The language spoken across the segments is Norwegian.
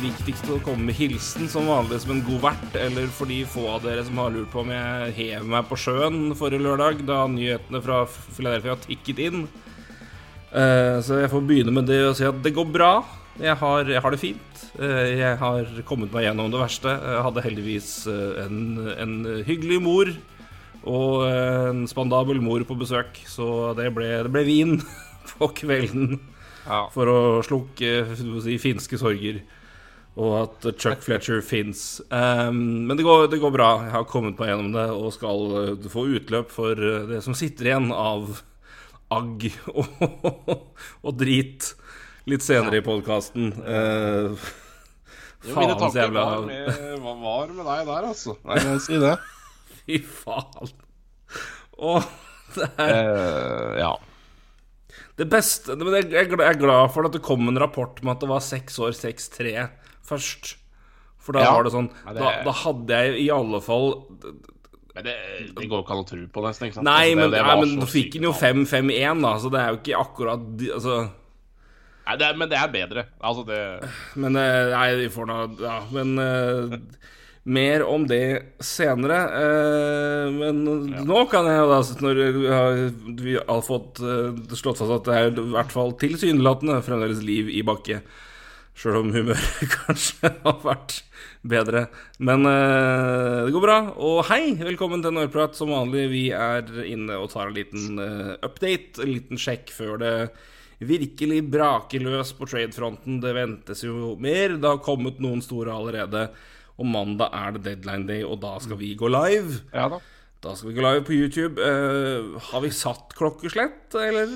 viktigst å komme med hilsen som vanlig som en god vert, eller for de få av dere som har lurt på om jeg hev meg på sjøen forrige lørdag, da nyhetene fra Philadelphia tikket inn. Eh, så jeg får begynne med det og si at det går bra. Jeg har, jeg har det fint. Eh, jeg har kommet meg gjennom det verste. Jeg hadde heldigvis eh, en, en hyggelig mor og en spandabel mor på besøk, så det ble, det ble vin på kvelden Ja. for å slukke si, finske sorger. Og at Chuck Fletcher fins. Um, men det går, det går bra. Jeg har kommet meg gjennom det og skal uh, få utløp for uh, det som sitter igjen av agg og, og drit litt senere i podkasten. Uh, faens tanker jævla hva var med deg der, altså? Nei, jeg si det. Fy faen. Og det er uh, ja. Det beste men Jeg jeg glad- jeg er glad for at det kom en rapport om at det var seks år 6-3 først. For da Ja. var det sånn det- da, da hadde jeg i alle fall Men det, det går ikke an å tro på, nesten. ikke sant? Nei, Altså, det- men, det nei, men du fikk den jo 5-5-1, da, så det er jo ikke akkurat Altså Nei, det er, men det er bedre. Altså, det Men eh, Nei, vi får nå Ja, men uh, Mer om det senere. Uh, men nå kan jeg jo da, når vi har, vi har fått uh, slått fast at det er i hvert fall tilsynelatende fremdeles liv i bakke, sjøl om humøret kanskje har vært bedre. Men uh, det går bra. Og hei, velkommen til Norprat. Som vanlig, vi er inne og tar en liten uh, update, en liten sjekk før det virkelig braker løs på tradefronten. Det ventes jo mer. Det har kommet noen store allerede. Og mandag er det deadline day, og da skal vi gå live. Ja da. Da skal vi gå live på YouTube. Uh, har vi satt klokkeslett, eller?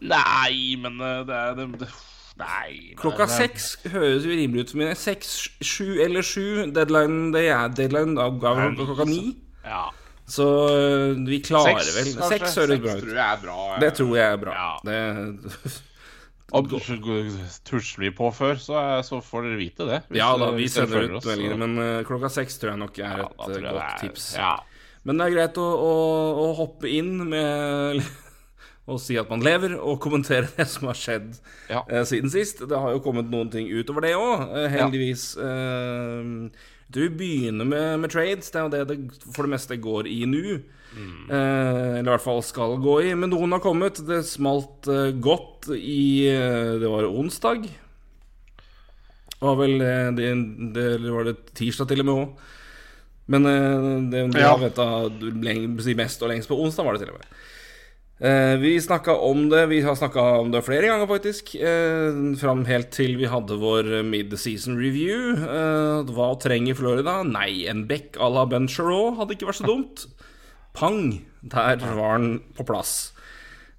Nei, men det er det, det, Nei. Klokka seks høres jo rimelig ut for meg. Seks, sju eller sju. Deadline det er deadline da går klokka ni. Ja. Så eh, vi klarer Seks, vel kanskje. Seks høres bra ut. tror jeg er bra. ja. Det tror jeg er bra. Ja. Det, Og tusler vi på før, så, er- så får dere vite det. ja da, vi sender ut meldinger, men uh, klokka seks tror jeg nok er et eh, jeg godt er- tips. Ja. Men det er greit å, å, å hoppe inn med og si at man lever, og kommentere det som har skjedd Ja. eh, siden sist. Det har jo kommet noen ting utover det òg, eh, heldigvis. Eh, du begynner med, med trades. Det er jo det det for det meste går i nå. Mm. Eh, eller i hvert fall skal gå i. Men noen har kommet. Det smalt eh, godt i eh, Det var onsdag. Det var vel det, det, var det tirsdag til og med òg. Men det, det Ja. leng- mest og lengst på onsdag, var det til og med. Eh, vi snakka om det Vi har snakka om det flere ganger, faktisk. Eh, fram helt til vi hadde vår mid-season review. Eh, hva trenger Florida? Nei, en bekk à la Ben Sherraud hadde ikke vært så dumt. Pang! Der var han på plass.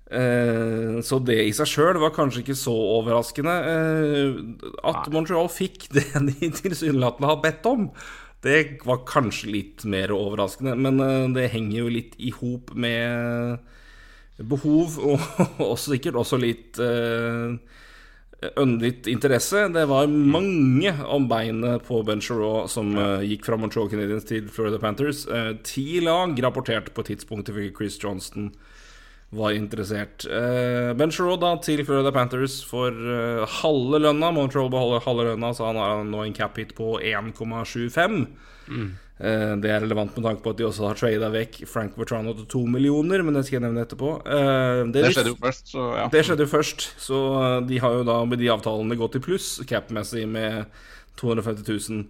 Eh, så det i seg sjøl var kanskje ikke så overraskende. Eh, at Montreal fikk det de tilsynelatende har bedt om, det var kanskje litt mer overraskende. Men det henger jo litt i hop med behov, og, og sikkert også litt litt interesse. Det var mange om beinet på Ben Sherraud som eh, gikk fra Montreal Canadiens til Florida Panthers. Eh, ti lag rapporterte på tidspunktet for Chris Johnston var interessert. Eh, ben Sherraud da til Florida Panthers for eh, halve lønna. Montreal beholder halve lønna, så han har nå en cap hit på 1,75. Eh, det er relevant med tanke på at de også har trada vekk Frank Bertrano til to millioner, men det skal jeg nevne etterpå. Det, Det skjedde jo først, så ja. det skjedde jo først, så uh, de har jo da med de avtalene gått i pluss cap-messig med 250 000.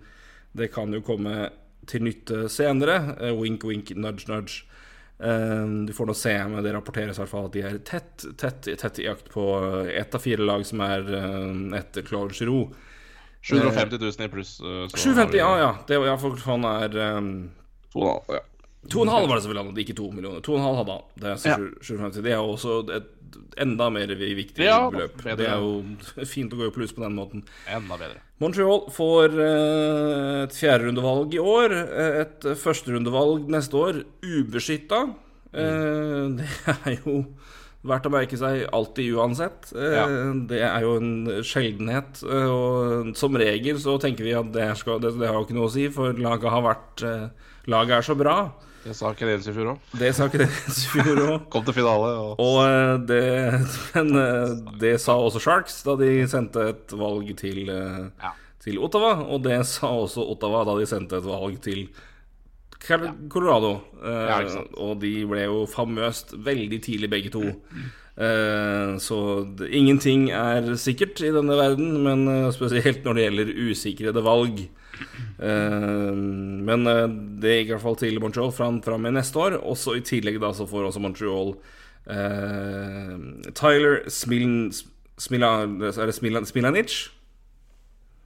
Det kan jo komme til nytte senere. Wink, wink, nudge, nudge. Du får nå se, men det rapporteres i hvert fall at de er tett, tett, tett i jakt på ett av fire lag som er etter Claude Giroux. 750 000 i pluss. uh, så 750, vi- ja ja. Det, ja for han er um, To og en halv, ja. Halv var det selvfølgelig ikke 2 millioner. To og en halv hadde han. Det er, Ja. 750. det er også et enda mer viktig Ja, beløp. bedre. Det er jo fint å gå i pluss på den måten. Enda bedre. Montreal får eh, et fjerderundevalg i år. eh, Et førsterundevalg neste år. Ubeskytta. Eh, det er jo verdt å merke seg alltid uansett. Eh, Ja. Det er jo en sjeldenhet. eh, Og som regel så tenker vi at det, skal, det, det har jo ikke noe å si, for laget har vært eh, Laget er så bra. Det sa Canadiens i fjor òg. Det sa det i fjor òg. Kom til finale. Og... Og det, men det sa også Sharks da de sendte et valg til, Ja. til Ottawa. Og det sa også Ottawa da de sendte et valg til Cal- Colorado. Eh, Ja, og de ble jo famøst veldig tidlig, begge to. Eh, så det, ingenting er sikkert i denne verden, men eh, spesielt når det gjelder usikrede valg. Men det gikk i hvert fall til Montreal fram, fram i neste år. Også I tillegg da så får også Montreal eh, Tyler Smiln, Smila, Smila, Smilanic?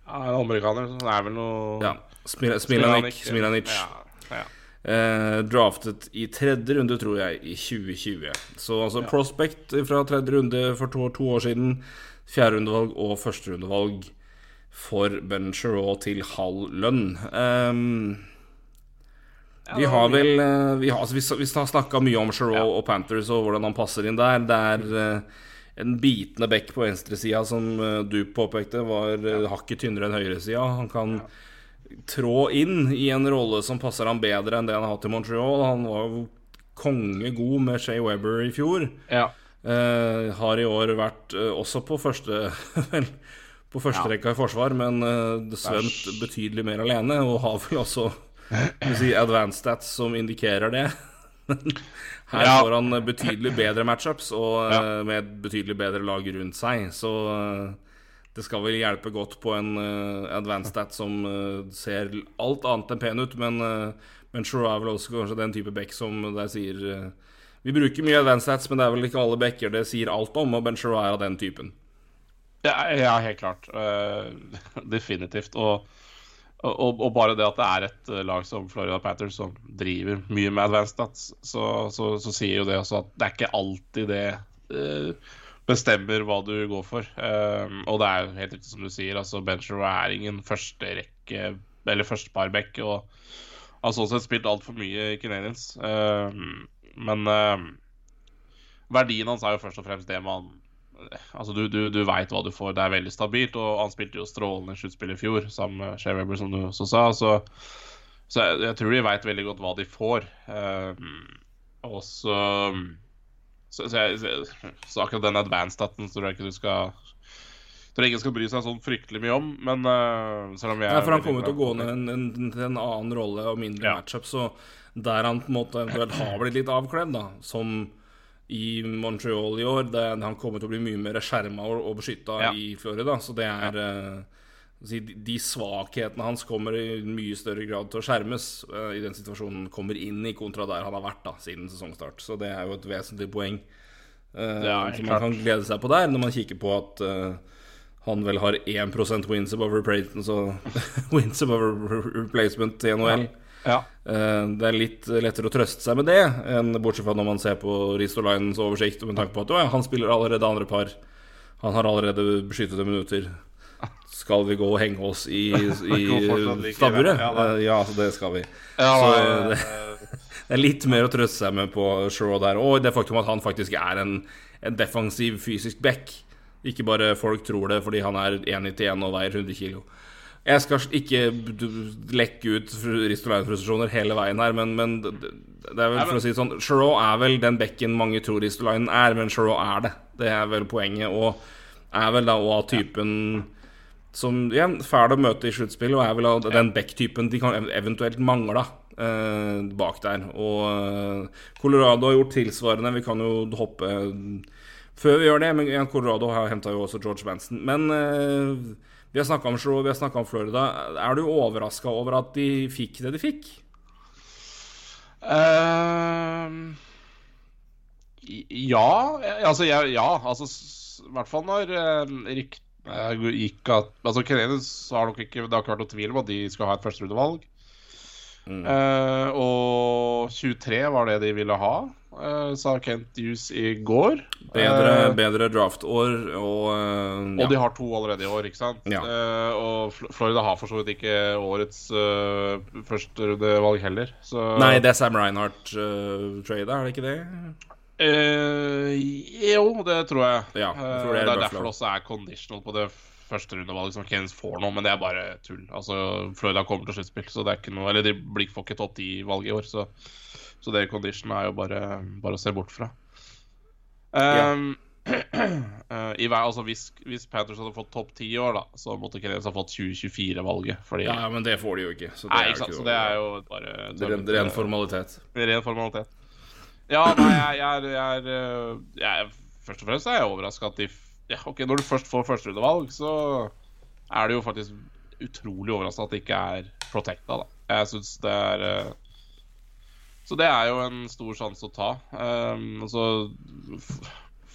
Ja, en amerikaner. Så det er vel noe Ja. Smila, Smilanic. Smilanic. Ja, ja. Eh, draftet i tredje runde, tror jeg, i 2020. Så altså prospect fra tredje runde for to, to år siden. Fjerderundevalg og førsterundevalg for Ben Sherraw til halv lønn. Um, vi har vel eh, Vi har, altså, vi, har snakka mye om Sherraw og Panthers og hvordan han passer inn der. Det er eh, en bitende bekk på venstresida, som eh, du påpekte, var uh, hakket tynnere enn høyresida. Han kan trå inn i en rolle som passer ham bedre enn det han har hatt i Montreal. Han var jo kongegod med Shay Weber i fjor. ja. Uh, har i år vært uh, også på første Vel, på førsterekka Ja. i forsvar, men uh, svømt betydelig mer alene. Og har vel også si, advanced stats som indikerer det. Her Ja. får han betydelig bedre matchups og Ja. med et betydelig bedre lag rundt seg. Så det skal vel hjelpe godt på en uh, advanced stat som uh, ser alt annet enn pen ut, men, uh, men Shore er vel også kanskje den type back som der sier uh, Vi bruker mye advanced stats, men det er vel ikke alle backer det sier alt om, og Ben Shore er av den typen. Ja, ja, helt klart. Definitivt. Og, og, og bare det at det er et lag som Florida Panthers som driver mye med advanced stats, så, så, så sier jo det også at det er ikke alltid det bestemmer hva du går for. Eh, og det er jo helt riktig som du sier, altså Bencher er ingen førsterekke eller førsteparback. Og har sånn sett spilt altfor mye i Canadiens. Eh, men eh, verdien hans er jo først og fremst det man Altså, du, du, du veit hva du får. Det er veldig stabilt. Og han spilte jo strålende sluttspill i fjor, sammen med Shea Weber, som du også sa. Så, så jeg, jeg tror de veit veldig godt hva de får. Um, og så så, så, jeg, så, så akkurat den advanced-staten tror jeg ikke du skal tror jeg ingen skal bry seg sånn fryktelig mye om, men uh, selv om jeg Nei, for han kommer til å gå ned en, en, til en annen rolle og mindre Ja. matchup, så der han på en måte eventuelt har blitt litt avkledd, da, som i Montreal i år, det, han kommer til å bli mye mer skjerma og, og beskytta Ja. i Florida, så det er ja. si, de- De svakhetene hans kommer i mye større grad til å skjermes eh, i den situasjonen kommer inn i, kontra der han har vært da, siden sesongstart. Så det er jo et vesentlig poeng uh, som man kan glede seg på der, når man kikker på at uh, han vel har 1 wins above replacement, så wins above replacement i NHL. Ja. Eh, Det er litt lettere å trøste seg med det, enn bortsett fra når man ser på Ristolainens oversikt, med tanke på at ja, han spiller allerede andre par. Han har allerede beskyttede minutter. Skal vi gå og henge oss i, i stabburet? Ja. Eh, Ja, så det skal vi. Så eh, det, det er litt mer å trøste seg med på Shaw der. Og det faktum at han faktisk er en, en defensiv fysisk back. Ikke bare folk tror det fordi han er 1,91 og veier 100 kg. Jeg skal ikke lekke ut Ristolainen-frustrasjoner hele veien her, men, men det det er vel for å si det sånn Shaw er vel den bekken mange tror Ristolainen er, men Shaw er det. Det er vel poenget. Og er vel da òg av typen som igjen, fæl å møte i sluttspill, og er vel av den back-typen de kan eventuelt mangla eh, bak der. Og eh, Colorado har gjort tilsvarende. Vi kan jo hoppe før vi gjør det, men igjen, Colorado har henta jo også George Manson. Men eh, vi har snakka om Shrew, vi har snakka om Florida. Er du overraska over at de fikk det de fikk? Ehm, ja Altså, ja. Altså, I hvert fall når uh, eh, gikk at Altså, Canadiens har nok ikke Det har ikke vært noe tvil om at de skal ha et førsterundevalg. Mm. Eh, og 23 var det de ville ha. eh, sa Kent Hughes i går. Bedre, Eh, bedre draftår og Og ja. de har to allerede i år, ikke sant? Ja. Eh, og Florida har for så vidt ikke årets uh, førsterundevalg heller. Så Nei, det er Sam Reinhardt-tradet, er det ikke det? Eh, jo, det tror jeg. Ja, jeg tror det er uh, det er derfor det også er conditional på det første rundevalget som Keynes får nå, men det er bare tull. Altså, Florida kommer til sluttspill, så det er ikke noe Eller de blir- får ikke topp 10-valg i år, så, så det condition er jo bare, bare å se bort fra. Um, eh, i altså hvis, hvis Panthers hadde fått topp 10 i år, da, så måtte Keynes ha fått 2024-valget. Fordi Ja, ja, men det får de jo ikke. Så det Nei, er ikke sant, jo så det er jo bare ren formalitet. Ren formalitet. Ja, nei, jeg, jeg, er, jeg, er, øh, jeg er Først og fremst er jeg overraska at de ja, ok, Når du først får førsterundevalg, så er det jo faktisk utrolig overraska at det ikke er protecta, da. Jeg syns det er øh, Så det er jo en stor sjanse å ta. Um, og så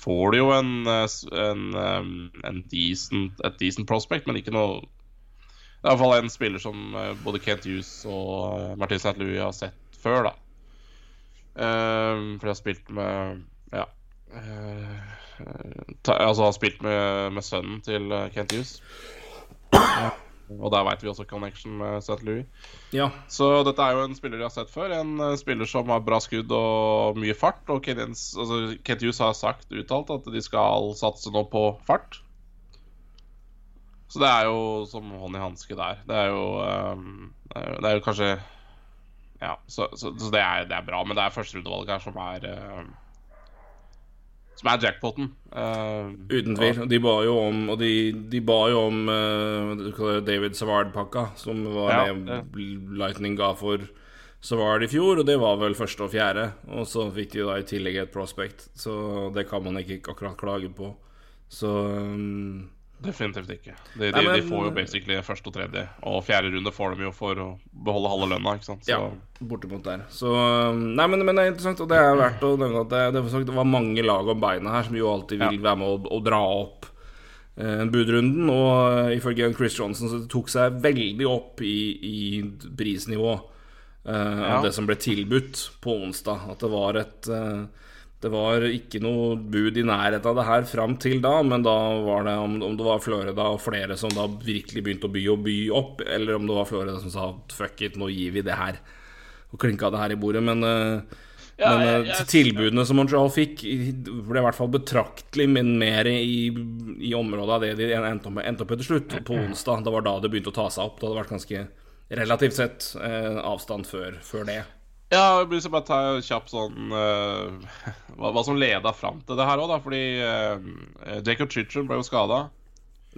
får du jo en, en, en decent, et decent prospect, men ikke noe Det er iallfall en spiller som både Kent Hughes og Martin St. Louis har sett før, da. Um, for jeg har spilt med Ja. eh, ta, altså har spilt med, med sønnen til eh, Kent Hughes. Og der veit vi også connection med St. Louis. Ja. Så dette er jo en spiller de har sett før. En eh, spiller som har bra skudd og mye fart. Og Kenyans, altså Kent Hughes har sagt uttalt at de skal satse nå på fart. Så det er jo som hånd i hanske der. Det er jo um, Det er jo kanskje Ja, så, så, så det, er, det er bra. Men det er førsterundevalget her som er eh, Som er jackpoten. Uh, Uten tvil. De ba jo om Og de, de ba jo om det David Savard-pakka, som var Ja, det Lightning ga for Savard i fjor, og det var vel første og fjerde. Og så fikk de da i tillegg et prospect, så det kan man ikke akkurat klage på. Så um, Definitivt ikke. De, de, Nei, men- de får jo basically første og tredje. Og fjerde runde får de jo for å beholde halve lønna, ikke sant. Så Ja, bortimot der. Så um, Nei, men, men det er interessant, og det er verdt å nevne at det, det, sagt, det var mange lag om beina her som jo alltid vil være med å, å dra opp eh, budrunden. Og eh, ifølge Chris Johnson så det tok seg veldig opp i, i prisnivå eh, Ja. av det som ble tilbudt på onsdag. At det var et eh, det var ikke noe bud i nærheten av det her fram til da, men da var det om, om det var Florida og flere som da virkelig begynte å by og by opp, eller om det var Florida som sa fuck it, nå gir vi det her. Og klinka det her i bordet. Men, eh, Ja, men jeg- eh, jeg- tilbudene som Montreal fikk, ble i hvert fall betraktelig men mer i, i området av det de endte opp, med- endte opp med til slutt, på onsdag. Det var da det begynte å ta seg opp. Det hadde vært ganske relativt sett eh, avstand før, før det. Ja, jeg vil bare ta en kjapp sånn uh, hva, hva som leda fram til det her òg, da. Fordi uh, Jacob Chitchen ble jo skada.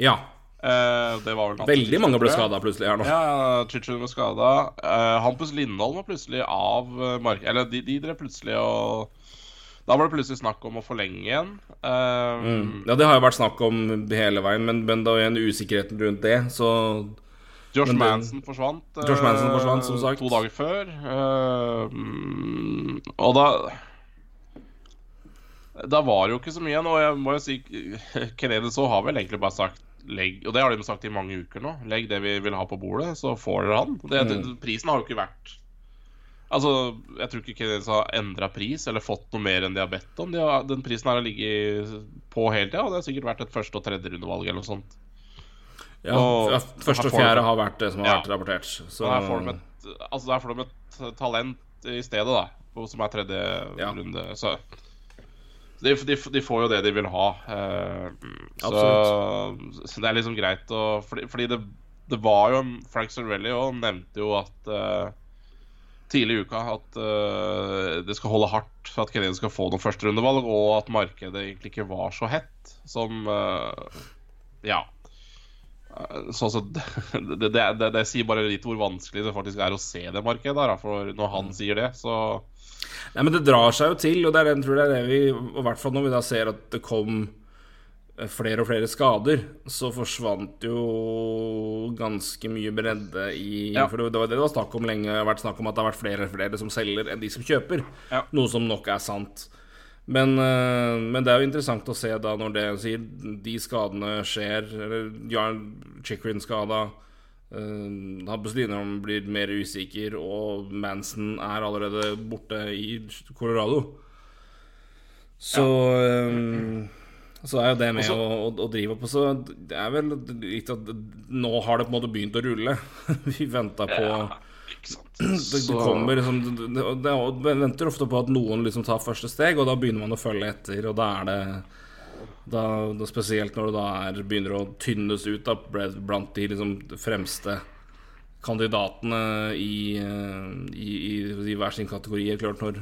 Ja. det var vel Veldig mange ble skada plutselig her nå. Ja, Chitchen ble skada. Hampus Lindholm var plutselig av uh, mark... Eller de, de drev plutselig og Da var det plutselig snakk om å forlenge igjen. Um, Mm. Ja, det har jo vært snakk om hele veien, men, men det igjen jo en usikkerhet rundt det, så Josh Manson forsvant. eh, Josh Manson forsvant, som sagt. To dager før. Eh, mm, og da Da var det jo ikke så mye igjen. Og jeg må jo si òg har vel egentlig bare sagt legg, Og det har de sagt i mange uker nå. Legg det vi vil ha på bordet, så får dere han. Det, Mm. Prisen har jo ikke vært Altså, Jeg tror ikke Canadiens har endra pris eller fått noe mer enn de har bedt om. De har, den prisen her har ligget på hele tida, og det har sikkert vært et første- og tredje rundevalg eller noe sånt. Ja, Og- første og fjerde har vært det som har Ja. vært rapportert. Så der får de et, altså der får de et talent i stedet, da. Som er tredje Ja. runde. Så de, de, de får jo det de vil ha. Absolutt så, så det er liksom greit å Fordi, fordi det, det var jo Frank Cervelli òg nevnte jo at eh, tidlig i uka at uh, det skal holde hardt for at Canadiens skal få noen førsterundevalg, og at markedet egentlig ikke var så hett som uh, Ja. Så, så det, det, det, det sier bare litt hvor vanskelig det faktisk er å se det markedet. Der, for når han sier det, så Nei, men det drar seg jo til, og det er, det, tror det er det vi i hvert fall når vi da ser at det kom eh, flere og flere skader, så forsvant jo ganske mye bredde i Ja. For det var det det var snakk om lenge. Det har vært snakk om at det har vært flere og flere som selger enn de som kjøper. Ja. Noe som nok er sant. Men, eh, men det er jo interessant å se da når det sier de skadene skjer Eller Jarl Chikrin skada uh, Hampus Lindholm blir mer usikker Og Manson er allerede borte i Colorado Så um, så er jo det med Også, å, å, drive. Og så det er vel litt at nå har det på en måte begynt å rulle. Vi venta på ja, det, kommer liksom det, venter ofte på at noen liksom tar første steg, og da begynner man å følge etter. Og da er det da, da Spesielt når det da er, begynner å tynnes ut da, blant de liksom fremste kandidatene i, i, i, i hver sin kategori. Klart når,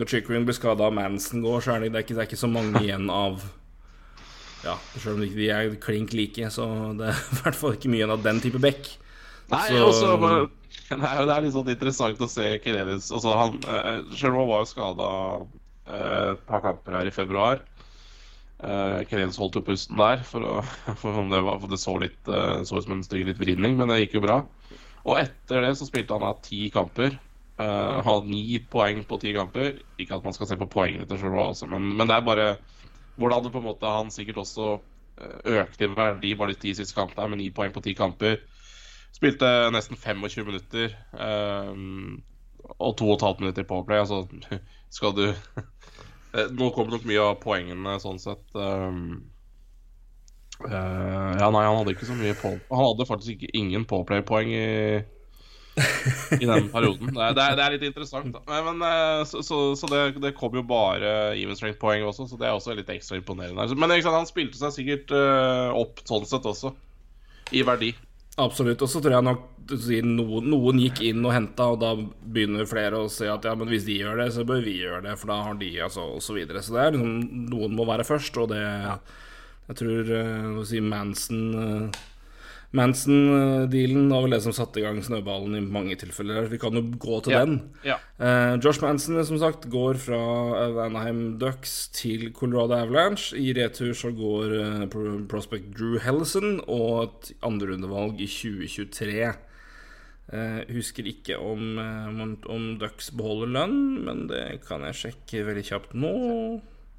når Chickering blir skada og Manson går, så er det, det, er ikke, det er ikke så mange igjen av ja, Selv om de er klink like, så det er i hvert fall ikke mye av den type back. Nei, så, også, bare, det, er, det litt sånn interessant å se Kenelis altså, han, uh, Selv var jo skada uh, et par kamper her i februar. Uh, Kenelis holdt jo pusten der, for, å, for, det, var, for det, så litt uh, så ut som en stygg litt vridning, men det gikk jo bra. Og etter det så spilte han av ti kamper. Uh, hadde ni poeng på ti kamper. Ikke at man skal se på poengene til Sjøl, altså, men, men det er bare hvordan på en måte han sikkert også eh, økte i verdi bare de ti siste kampene, med ni poeng på ti kamper. Spilte nesten 25 minutter um, og 2 15 minutter på play. Altså, skal du eh, Nå kommer nok mye av poengene sånn sett. Um, uh, ja, nei, han hadde ikke så mye på Han hadde faktisk ikke ingen påplay-poeng i i den perioden. Det er, det er, det er litt interessant. Da. Men, eh, så, så, så det, det, kom jo bare even strength-poeng også, så det er også litt ekstra imponerende. Men sant, han spilte seg sikkert uh, opp sånn sett også, i verdi. Absolutt. Og så tror jeg nok noen, noen gikk inn og henta, og da begynner flere å se at ja, men hvis de gjør det, så bør vi gjøre det, for da har de altså, og så videre. Så det er liksom Noen må være først, og det Jeg tror uh, si Manson uh, Manson-dealen var vel det som satte i gang snøballen i mange tilfeller. Vi kan jo gå til ja. den. Ja. Uh, Josh Manson som sagt går fra Vanaheim Ducks til Colorado Avalanche. I retur så går uh, prospect Drew Hellison og et andrerundevalg i 2023. Uh, eh, husker ikke om, om, Ducks beholder lønn, men det kan jeg sjekke veldig kjapt nå.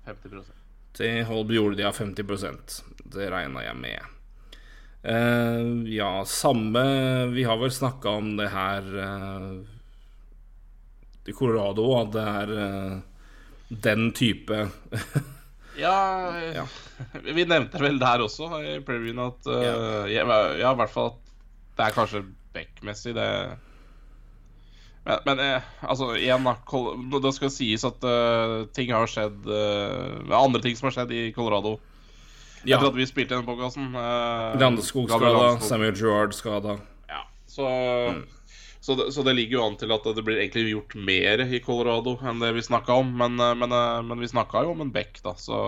50 Det gjorde de av 50% Det regna jeg med. Uh, ja, samme Vi har vel snakka om det her uh, i Colorado, at det er uh, den type ja, ja, vi nevnte vel der også i previewen at ja. ja, i hvert fall at det er kanskje Beck-messig, det Men, men altså, igjen, da. Det skal sies at ting har skjedd Andre ting som har skjedd i Colorado ja. Etter at vi spilte denne podkasten. Uh, Landeskog skada, Samuel Gerard skada. Ja, så, mm. så, det, så, det, ligger jo an til at det blir egentlig gjort mer i Colorado enn det vi snakka om. Men, eh, men, eh, men vi snakka jo om en Beck, da, så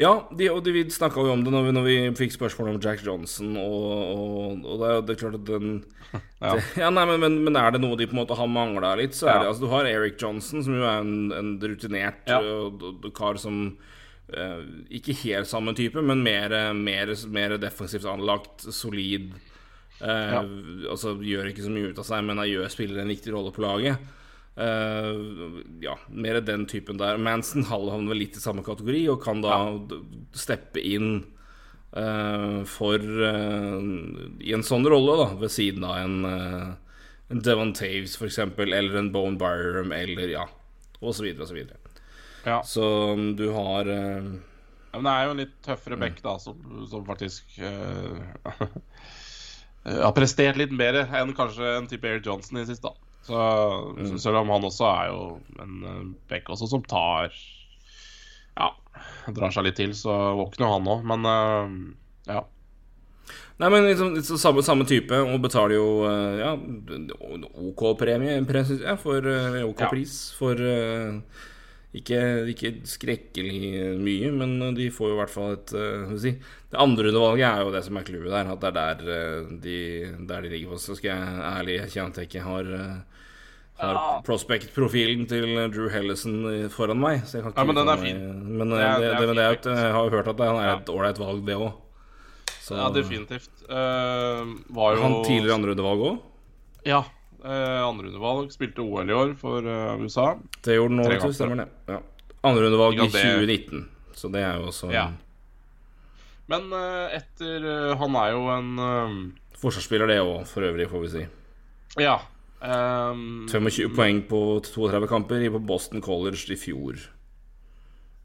Ja, de, og de, vi snakka jo om det når vi, når vi, fikk spørsmål om Jack Johnson, og, og, og det, det, er klart at den ja. Det, ja nei, men, men, er det noe de på en måte har mangla litt, så er det altså Du har Eric Johnson, som jo er en, en rutinert ja. kar som ikke helt samme type, men mer, mer, mer defensivt anlagt, solid. Uh, ja. Altså gjør ikke så mye ut av seg, men gjør spiller en viktig rolle på laget. Uh, ja, mer den typen der. Manson havner vel litt i samme kategori og kan da ja. steppe inn for i en sånn rolle, da, ved siden av en, en Devon Taves, f.eks., eller en Bone Byram, eller ja, og så videre og så videre. Ja. Så du har uh, ja, Men det er jo en litt tøffere back, da, som, som faktisk uh, har prestert litt mer enn kanskje en type Air Johnson i det siste. Så, mm. Selv om han også er jo en uh, back også som tar Ja, drar seg litt til, så våkner han òg. Men uh, ja. Nei, men liksom, liksom, samme, samme, type, og betaler jo ja, OK premie, jeg, for OK pris for ikke, ikke, skrekkelig mye, men de får jo i hvert fall et uh, si. Det andre undervalget er jo det som er clouet der. At det er der, uh, de, der de ligger på. Så skal jeg ærlig erkjenne at jeg ikke har, uh, har ja. prospect-profilen til Drew Hellison foran meg. Så jeg kan ikke ja, men den er fin. Men det, det, det, det, er jeg har jo hørt at det er et ålreit valg, det òg. Ja, definitivt. var jo Han tidligere andre undervalg òg? Ja. Uh, Andrerundevalg. Spilte OL i år for uh, USA. Det gjorde han nå, stemmer det. Ja. Andrerundevalg i 2019, så det er jo også ja. Men uh, etter uh, Han er jo en Forsvarsspiller, det òg, for øvrig, får vi si. Ja. Um, 25 poeng på 32 kamper på Boston College i fjor.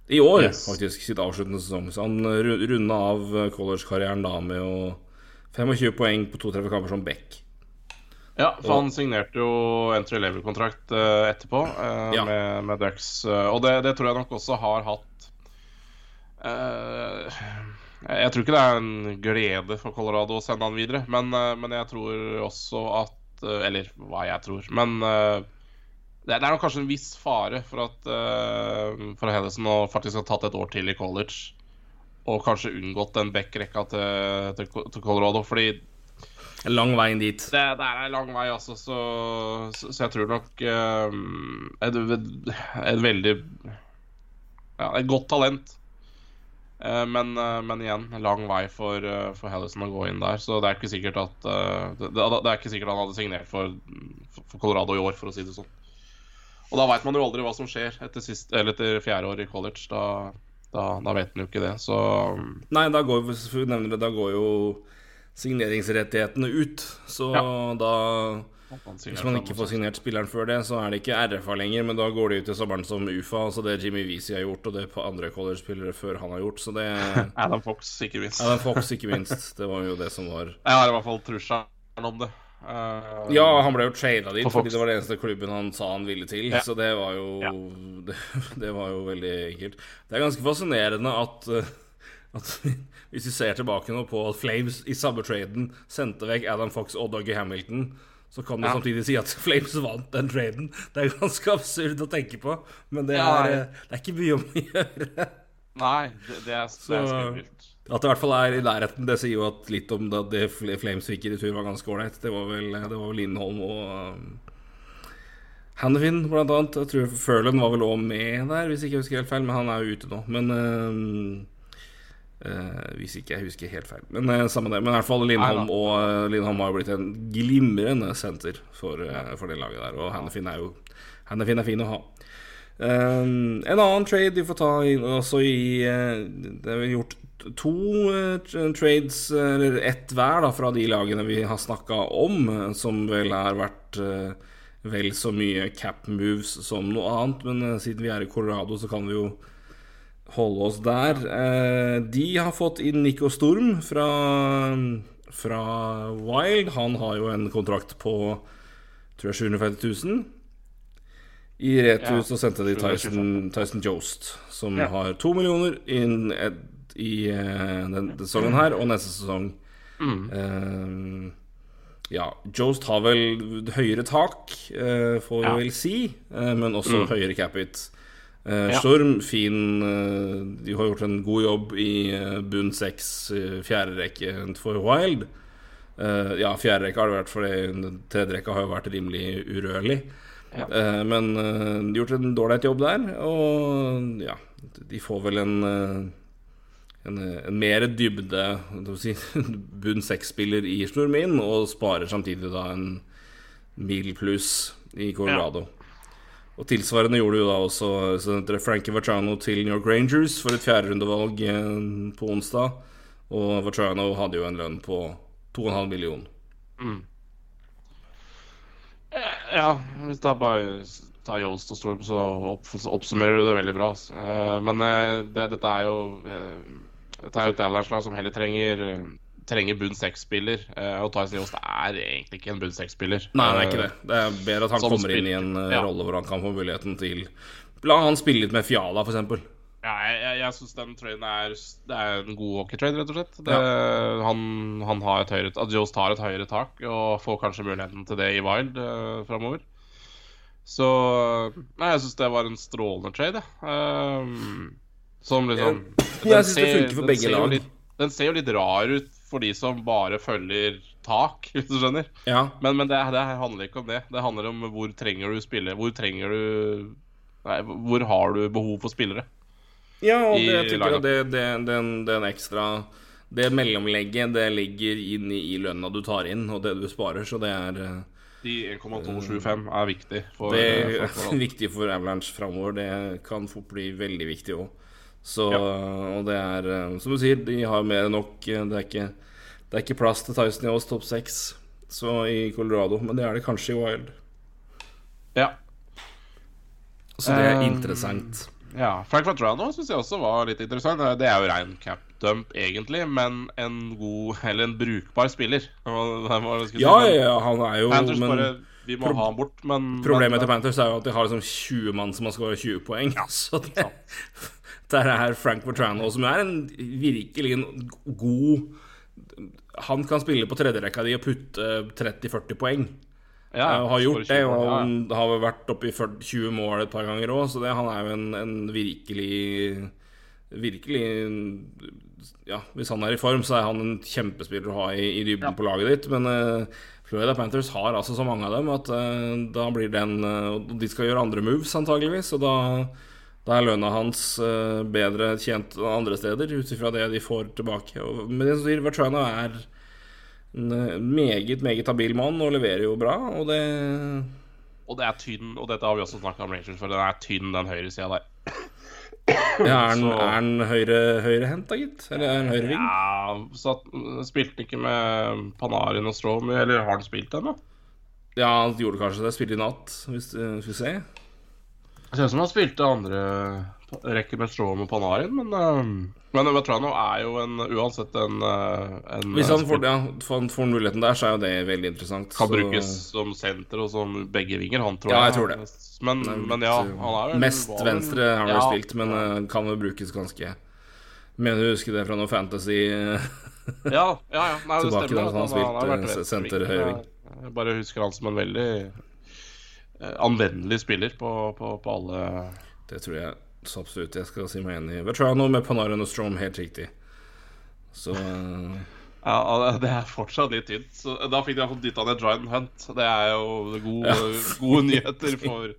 I år, Yes. faktisk, sitt avsluttende sesong. Så han ru- runda av eh, college-karrieren da med å 25 poeng på 32 kamper som back. Ja, for han signerte jo entry level-kontrakt eh, etterpå eh, Ja. med, med Ducks. eh, og det, det tror jeg nok også har hatt uh, Jeg tror ikke det er en glede for Colorado å sende han videre, men, men jeg tror også at Eller hva jeg tror. Men uh, det, det er nok kanskje en viss fare for at uh, For Hellesen nå faktisk har tatt et år til i college. Og kanskje unngått den back-rekka til, til, til Colorado. Fordi lang vei inn dit. det, det er en lang vei, altså, så, så, så jeg tror nok uh, et, et veldig Ja, et godt talent. Uh, men, uh, men igjen, en lang vei for, for Hellison å gå inn der. Så det er ikke sikkert at det, det er ikke sikkert han hadde signert for, for Colorado i år, for å si det sånn. Og da veit man jo aldri hva som skjer etter, sist, eller etter fjerde år i college. Da, da, da vet man jo ikke det. Så Nei, da går, nevner det, da går jo signeringsrettighetene ut. Så Ja. da Hvis man ikke får signert spilleren før det, så er det ikke RFA lenger, men da går det ut i sommeren som UFA, altså det Jimmy Weezy har gjort, og det på andre college-spillere før han har gjort, så det Adam Fox, ikke minst. Adam Fox, ikke minst. Det var jo det som var Jeg har i hvert fall trusselen om det. Uh, Ja, han ble jo trada dit For fordi det var den eneste klubben han sa han ville til. Ja. Så det var jo Ja. det, det var jo veldig enkelt. Det er ganske fascinerende at, eh, at Hvis vi ser tilbake nå på at Flames i samme traden sendte vekk Adam Fox og Dougie Hamilton, så kan du Ja. samtidig si at Flames vant den traden. Det er ganske absurd å tenke på, men det er, eh, det er ikke mye om å gjøre. Nei, det, det er, Så- skummelt. At det i hvert fall er i nærheten, det sier jo at litt om det, det Flames fikk i retur, var ganske ålreit. Det var vel det var vel Lindholm og um, Hannifin, blant annet. Jeg tror Furlan var vel òg med der, hvis ikke jeg husker helt feil. Men han er jo ute nå. Men um, eh, Hvis ikke jeg husker helt feil. Men uh, samme det. Men i hvert fall Lindholm Nei og uh, Lindholm har jo blitt en glimrende senter for, uh, for det laget der. Og Hannefin er jo Hannefin er fin å ha. Um, en annen trade vi får ta inn også i Det er gjort to trades, eller ett hver, da, fra de lagene vi har snakka om, som vel har vært vel så mye cap moves som noe annet. Men siden vi er i Colorado, så kan vi jo holde oss der. Eh, de har fått inn Nico Storm fra, fra Wild. Han har jo en kontrakt på tror jeg 750 000. I retur Ja, så sendte de Tyson, Tyson Jost, som Ja. har to millioner inn i denne den sesongen her, og neste sesong. Mm. Uh, ja, Jost har vel høyere tak, uh, får vi Ja. vel si, uh, men også Mm. høyere capit. Eh, Ja. Storm, fin eh, De har gjort en god jobb i eh, bunn seks, fjerde rekke for Wild. Ja, fjerde rekke har det vært, for den tredje rekka har jo vært rimelig urørlig. Ja. Men de har gjort en dårlig jobb der, og ja, de får vel en en, en mer dybde si, bunn seks-spiller i Stormin, og sparer samtidig da en mil pluss i Colorado. Og tilsvarende gjorde jo da også Frankie Vachano til New York Rangers for et fjerderundevalg eh, på onsdag. Og Vachano hadde jo en lønn på 2,5 million. Ja, hvis da bare tar Yost og Storm, så opp, så oppsummerer du det veldig bra. Eh, men eh, det, dette er jo eh, Dette er jo et som heller trenger eh, Trenger bunn seks-spiller. eh, og Tyson Jones er egentlig ikke en bunn seks-spiller. Nei, det er ikke det. Det er bedre at han Som kommer inn i en eh, Ja. rolle hvor han kan få muligheten til La han spille litt med Fiala, f.eks. Ja, jeg, jeg, jeg syns den traden er Det er en god hockeytrade, rett og slett. Det, han, han har et høyere At Jost tar et høyere tak og får kanskje muligheten til det i Wild uh, framover. Så Nei, jeg syns det var en strålende trade, jeg. Um, som liksom Jeg jeg synes det funker for begge lag. Litt, den ser jo litt rar ut for de som bare følger tak, hvis du skjønner. Ja. Men, men det, det handler ikke om det. Det handler om hvor trenger du spille Hvor trenger du Nei, hvor har du behov for spillere? Ja, og det, jeg tykker det, det, den, den ekstra Det mellomlegget, det ligger inn i, i lønna du tar inn, og det du sparer, så det er eh, De 1,275 er viktig for, Det for, er viktig for Avalanche framover. Det kan fort bli veldig viktig òg. Så Ja. Og det er eh, Som du sier, de har mer enn nok. eh, Det er ikke, det er ikke plass til Tyson i oss topp seks Så i Colorado, men det er det kanskje i Wild. Ja. Så det er Um, interessant. Ja, Frank Vatrano syns jeg også var litt interessant. Det er jo rein cap dump, egentlig, men en god, eller en brukbar spiller. Si. Ja, ja, ja, han er jo Panthers men, bare Vi må ha han bort, men Problemet men, til Panthers er jo at de har liksom 20 mann som har skåra 20 poeng. Ja. Så det, der er Frank Vatrano, som er en virkelig en god Han kan spille på tredjerekka di og putte 30-40 poeng. Ja, uh, har gjort det, og han har vært oppe i 20 mål et par ganger òg, så det, han er jo en, en, virkelig Virkelig Ja, hvis han er i form, så er han en kjempespiller å ha i, i dybden ja. på laget ditt, men uh, Florida Panthers har altså så mange av dem at uh, da blir den De skal gjøre andre moves, antageligvis, og da, da er lønna hans bedre tjent andre steder, ut ifra det de får tilbake. Men det som sier, Vertrana er en eh, meget, meget habil mann og leverer jo bra, og det Og det er tynn, og dette har vi også snakka om Rangers, for den er tynn, den høyresida der. Ja, er er den høyre, høyrehendt, da, gitt? Eller er den høyreving? Ja, så spilte ikke med Panarin og Stromy, eller har han spilt ennå? Ja, han gjorde kanskje det. Spilte i natt, hvis vi ser. Det ser ut som han spilte andre rekke med Strom og Panarin, men uh, men Vetrano er jo en, uansett en, eh, en Hvis han får, ja, får, muligheten der, så er jo det veldig interessant. Kan så... brukes som senter og som begge vinger, han tror ja, jeg. tror det. Men, men ja, han er jo Mest venstre har han ja. spilt, men uh, kan jo brukes ganske Mener du husker det fra noe Fantasy Ja, ja, ja. Nei, det Tilbake da han spilte spilt han senter høyreving. Jeg bare husker han som en veldig anvendelig spiller på, på, på alle Det tror jeg så absolutt. Jeg skal si meg enig. i. Vetrano med Panarin og Strom, helt riktig. Så Ja, det er fortsatt litt tynt. Så da fikk de iallfall dytta ned Dryden Hunt. Det er jo gode, ja. gode nyheter for,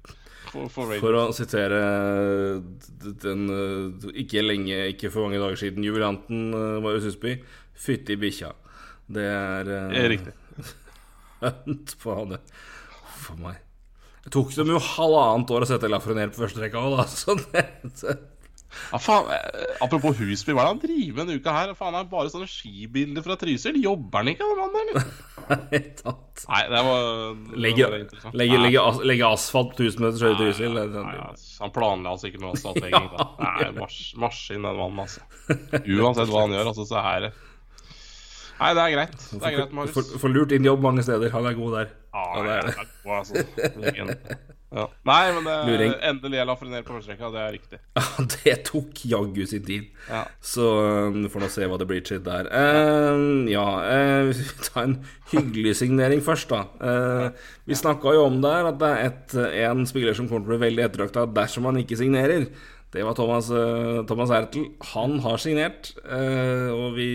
for, for, for å sitere den ikke lenge, ikke for mange dager siden, jubilanten Marius Husby. Fytti bikkja. Det er, det er Riktig. Hunt på det. For meg. Det tok dem jo halvannet år å sette Lafreniere på første rekka òg, da. Så det. Ja, faen, eh, Apropos Husby, hva er det han driver med denne uka her? Faen, det er bare sånne skibilder fra Trysil. Jobber han ikke, den mannen, eller? Nei, det var Legge, legge, legge, as, legge asfalt på 1000 meters høyde i Trysil. Nei, han planla altså ikke noe egentlig. ja, Nei, maskin, den mannen, altså. Uansett hva han gjør, altså, så er det Nei, det er greit. Det er greit, Marius. Får lurt inn jobb mange steder. Han er god der. Ah, ja, det er det. God, altså. ja. Nei, men det, Luring. endelig er Lafreniere på førsterekka. Det er riktig. Ja, det tok jaggu sin tid. Ja. Så um, får nå se hva det blir til der. Uh, ja, uh, vi tar en hyggelig signering først, da. Uh, vi snakka jo om der at det er et, en spiller som kommer til å bli veldig ettertrakta dersom han ikke signerer. Det var Thomas, uh, Thomas Ertel. Han har signert, uh, og vi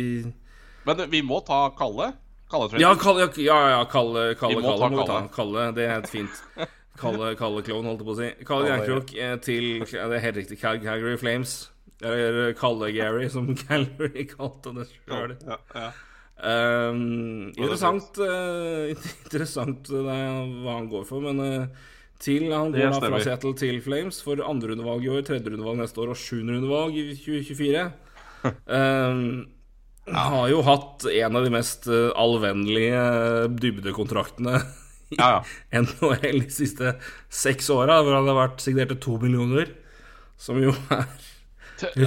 men vi må ta Kalle. Kalle ja, Kalle, ja, ja, Kalle, Kalle, må, Kalle må ta. Kalle, det er et fint Kalle, Kalle Klovn, holdt jeg på å si. Kalle Jernkrok til til Det er helt riktig. Calgary Flames. Eller Kalle Gary, som Calgary kalte det sjøl. Ja, ja. um, interessant uh, Interessant uh, hva han går for, men uh, til Han går da fra Seattle til Flames for andrerundevalg i år, tredjerundevalg neste år og sjuenderundevalg i 2024. um, ja. Har jo hatt en av de mest uh, allvennlige dybdekontraktene i ja, ja. NHL de siste seks åra, hvor han har vært signert til to millioner, som jo er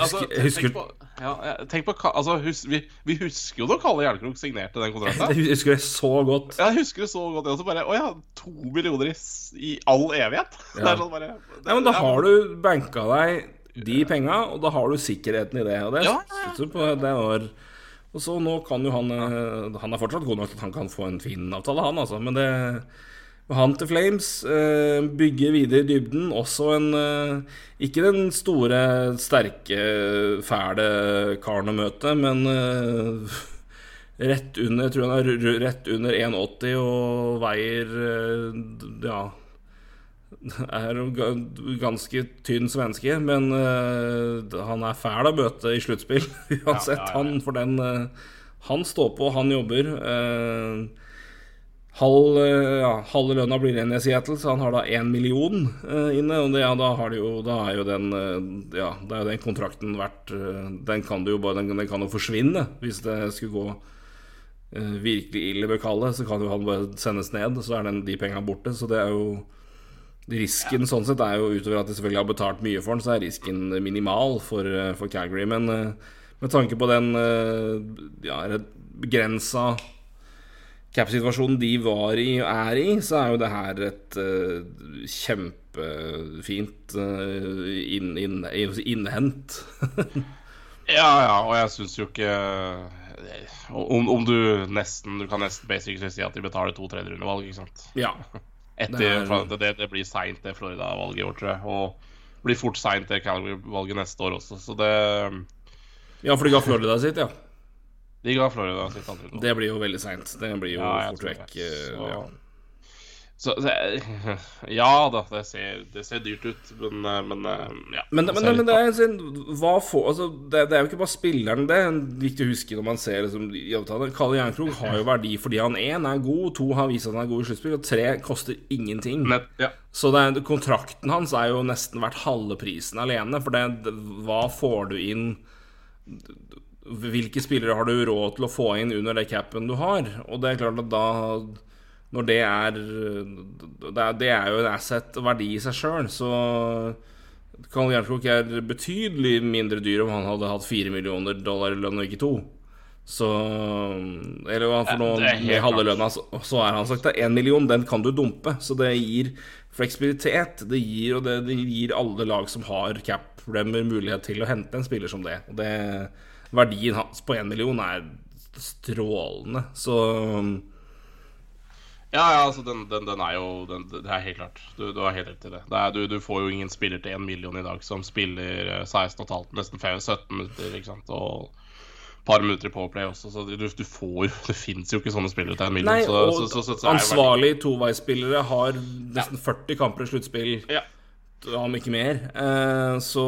altså, husker, tenk på, ja, tenk på altså, hus, vi, vi, husker jo da Kalle Jernkrok signerte den kontrakten. Jeg husker det så godt. Ja, jeg husker det så godt. Jeg også bare, Å ja, to millioner i, i all evighet? Ja. Det er sånn bare det, Nei, men Da har du banka deg de penga, og da har du sikkerheten i det. Og det, ja, ja, ja. På, det var og så nå kan jo han eh, Han er fortsatt god nok til at han kan få en fin avtale, han, altså. Men det han til Flames eh, bygger videre i dybden. Også en eh, Ikke den store, sterke, fæle karen å møte, men rett under Jeg tror han er rett under 1,80 og veier Ja er ganske tynn svenske, men uh, han er fæl å møte i sluttspill uansett. Ja, ja, ja. Han for den uh, Han står på, han jobber. Uh, halv, ja, halve lønna blir igjen i Seattle, så han har da én million inne. Og det, da, jo, da, er jo den Ja, da er jo den kontrakten verdt Den kan jo bare den, den, kan jo forsvinne hvis det skulle gå virkelig ille med Kalle. Så kan jo han bare sendes ned, så er den, de penga borte. Så det er jo Risken sånn sett er jo utover at de selvfølgelig har betalt mye for den, så er risken minimal for, eh, for Calgary. Men uh, med tanke på den uh, ja, begrensa cap-situasjonen de var i og er i, så er jo det her et uh, kjempefint inn, inn, innhent. ja, ja, og jeg syns jo ikke om, om, du nesten Du kan nesten basically si at de betaler to tredjerundevalg, ikke sant? Ja. Etter, det, det, det, blir seint, det Florida-valget i år, tror jeg. Og blir fort seint det Calgary-valget neste år også, så det Ja, for de ga Florida sitt, ja? De ga Florida sitt. Det blir jo veldig seint. Det blir jo ja, fort vekk. Så... ja. Så, så, ja da, det ser, det ser, dyrt ut, men, eh, men eh, ja. Men, men, men det, er, sånn, hva for, altså, det, det, er jo ikke bare spilleren, det er viktig å huske når man ser liksom, avtalen. Kalle Jernkrog har jo verdi fordi han én er god, to har vist at han er god i sluttspill, og tre koster ingenting. Men, ja. Så er, kontrakten hans er jo nesten verdt halve prisen alene, for det, hva får du inn Hvilke spillere har du råd til å få inn under det capen du har? Og det er klart at da når det er Det er, jo en asset og verdi i seg sjøl, så Carl Jernkrok er betydelig mindre dyr om han hadde hatt fire millioner dollar i lønn og ikke to. Så Eller han for noen med halve lønna, så, så er han sagt at én million, den kan du dumpe. Så det gir fleksibilitet. Det gir, og det, det gir alle lag som har cap-problemer, mulighet til å hente en spiller som det. Og det verdien hans på én million er strålende. Så ja, ja, altså den, den, den er jo den, Det er helt klart. Du, du har helt rett i det. det er, du, du, får jo ingen spiller til 1 million i dag som spiller 16,5, nesten 17 minutter, ikke sant. Og et par minutter i Powerplay også, så du, du får Det fins jo ikke sånne spillere til en million. Nei, og så, så, så, ansvarlige toveispillere har nesten ja. 40 kamper i sluttspill. Ja. Om ikke mer. Uh, så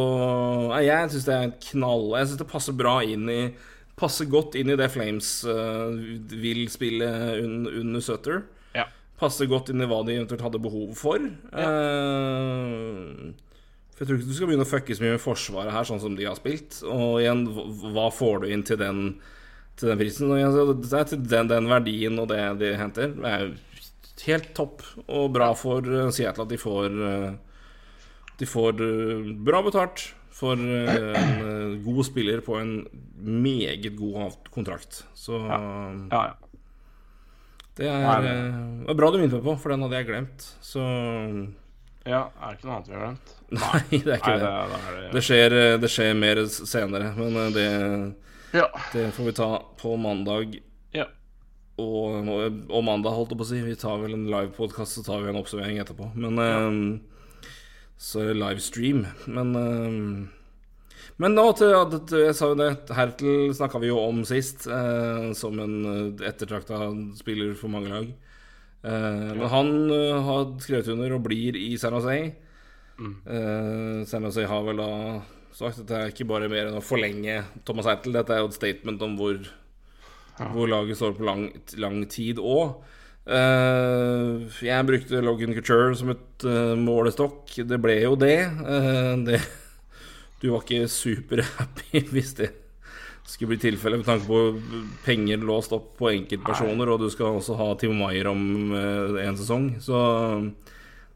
jeg syns det er en knall Jeg syns det passer bra inn i Passer godt inn i det Flames uh, vil spille under Sutter passer godt inn i hva de eventuelt hadde behov for. Ja. Uh, for Jeg tror ikke du skal begynne å fucke så mye med Forsvaret her, sånn som de har spilt. Og igjen, hva får du inn til den, til den prisen? Og igjen, det er til den, den, verdien og det de henter. Det er helt topp og bra for eh, Seattle at de får eh, De får bra betalt for en god spiller på en meget god kontrakt. Så ja. Ja, ja. Det er, Nei, det var bra du minnet meg på, for den hadde jeg glemt. Så Ja, er det ikke noe annet vi har glemt? Nei, det er ikke Nei, det. Det, det, det, skjer, det, skjer, mer senere, men eh, det, ja. det får vi ta på mandag. Ja. Og, og, mandag, holdt jeg på å si. Vi tar vel en livepodkast, så tar vi en oppsummering etterpå. Men ja. um, Så er livestream. Men um, men nå til jeg sa jo det, Hertel snakka vi jo om sist, eh, som en eh, ettertrakta spiller for mange lag. Eh, men han uh, har skrevet under og blir i San Jose. Mm. Eh, San Jose har vel da sagt at det er ikke bare mer enn å forlenge Thomas Hertel. Dette er jo et statement om hvor, ja. hvor laget står på lang, lang tid òg. Uh, jeg brukte Logan Couture som et uh, målestokk. Det ble jo det. Uh, det du var ikke superhappy hvis det skulle bli tilfellet, med tanke på penger låst opp på enkeltpersoner, og du skal også ha Timo Maier om uh, en sesong. Så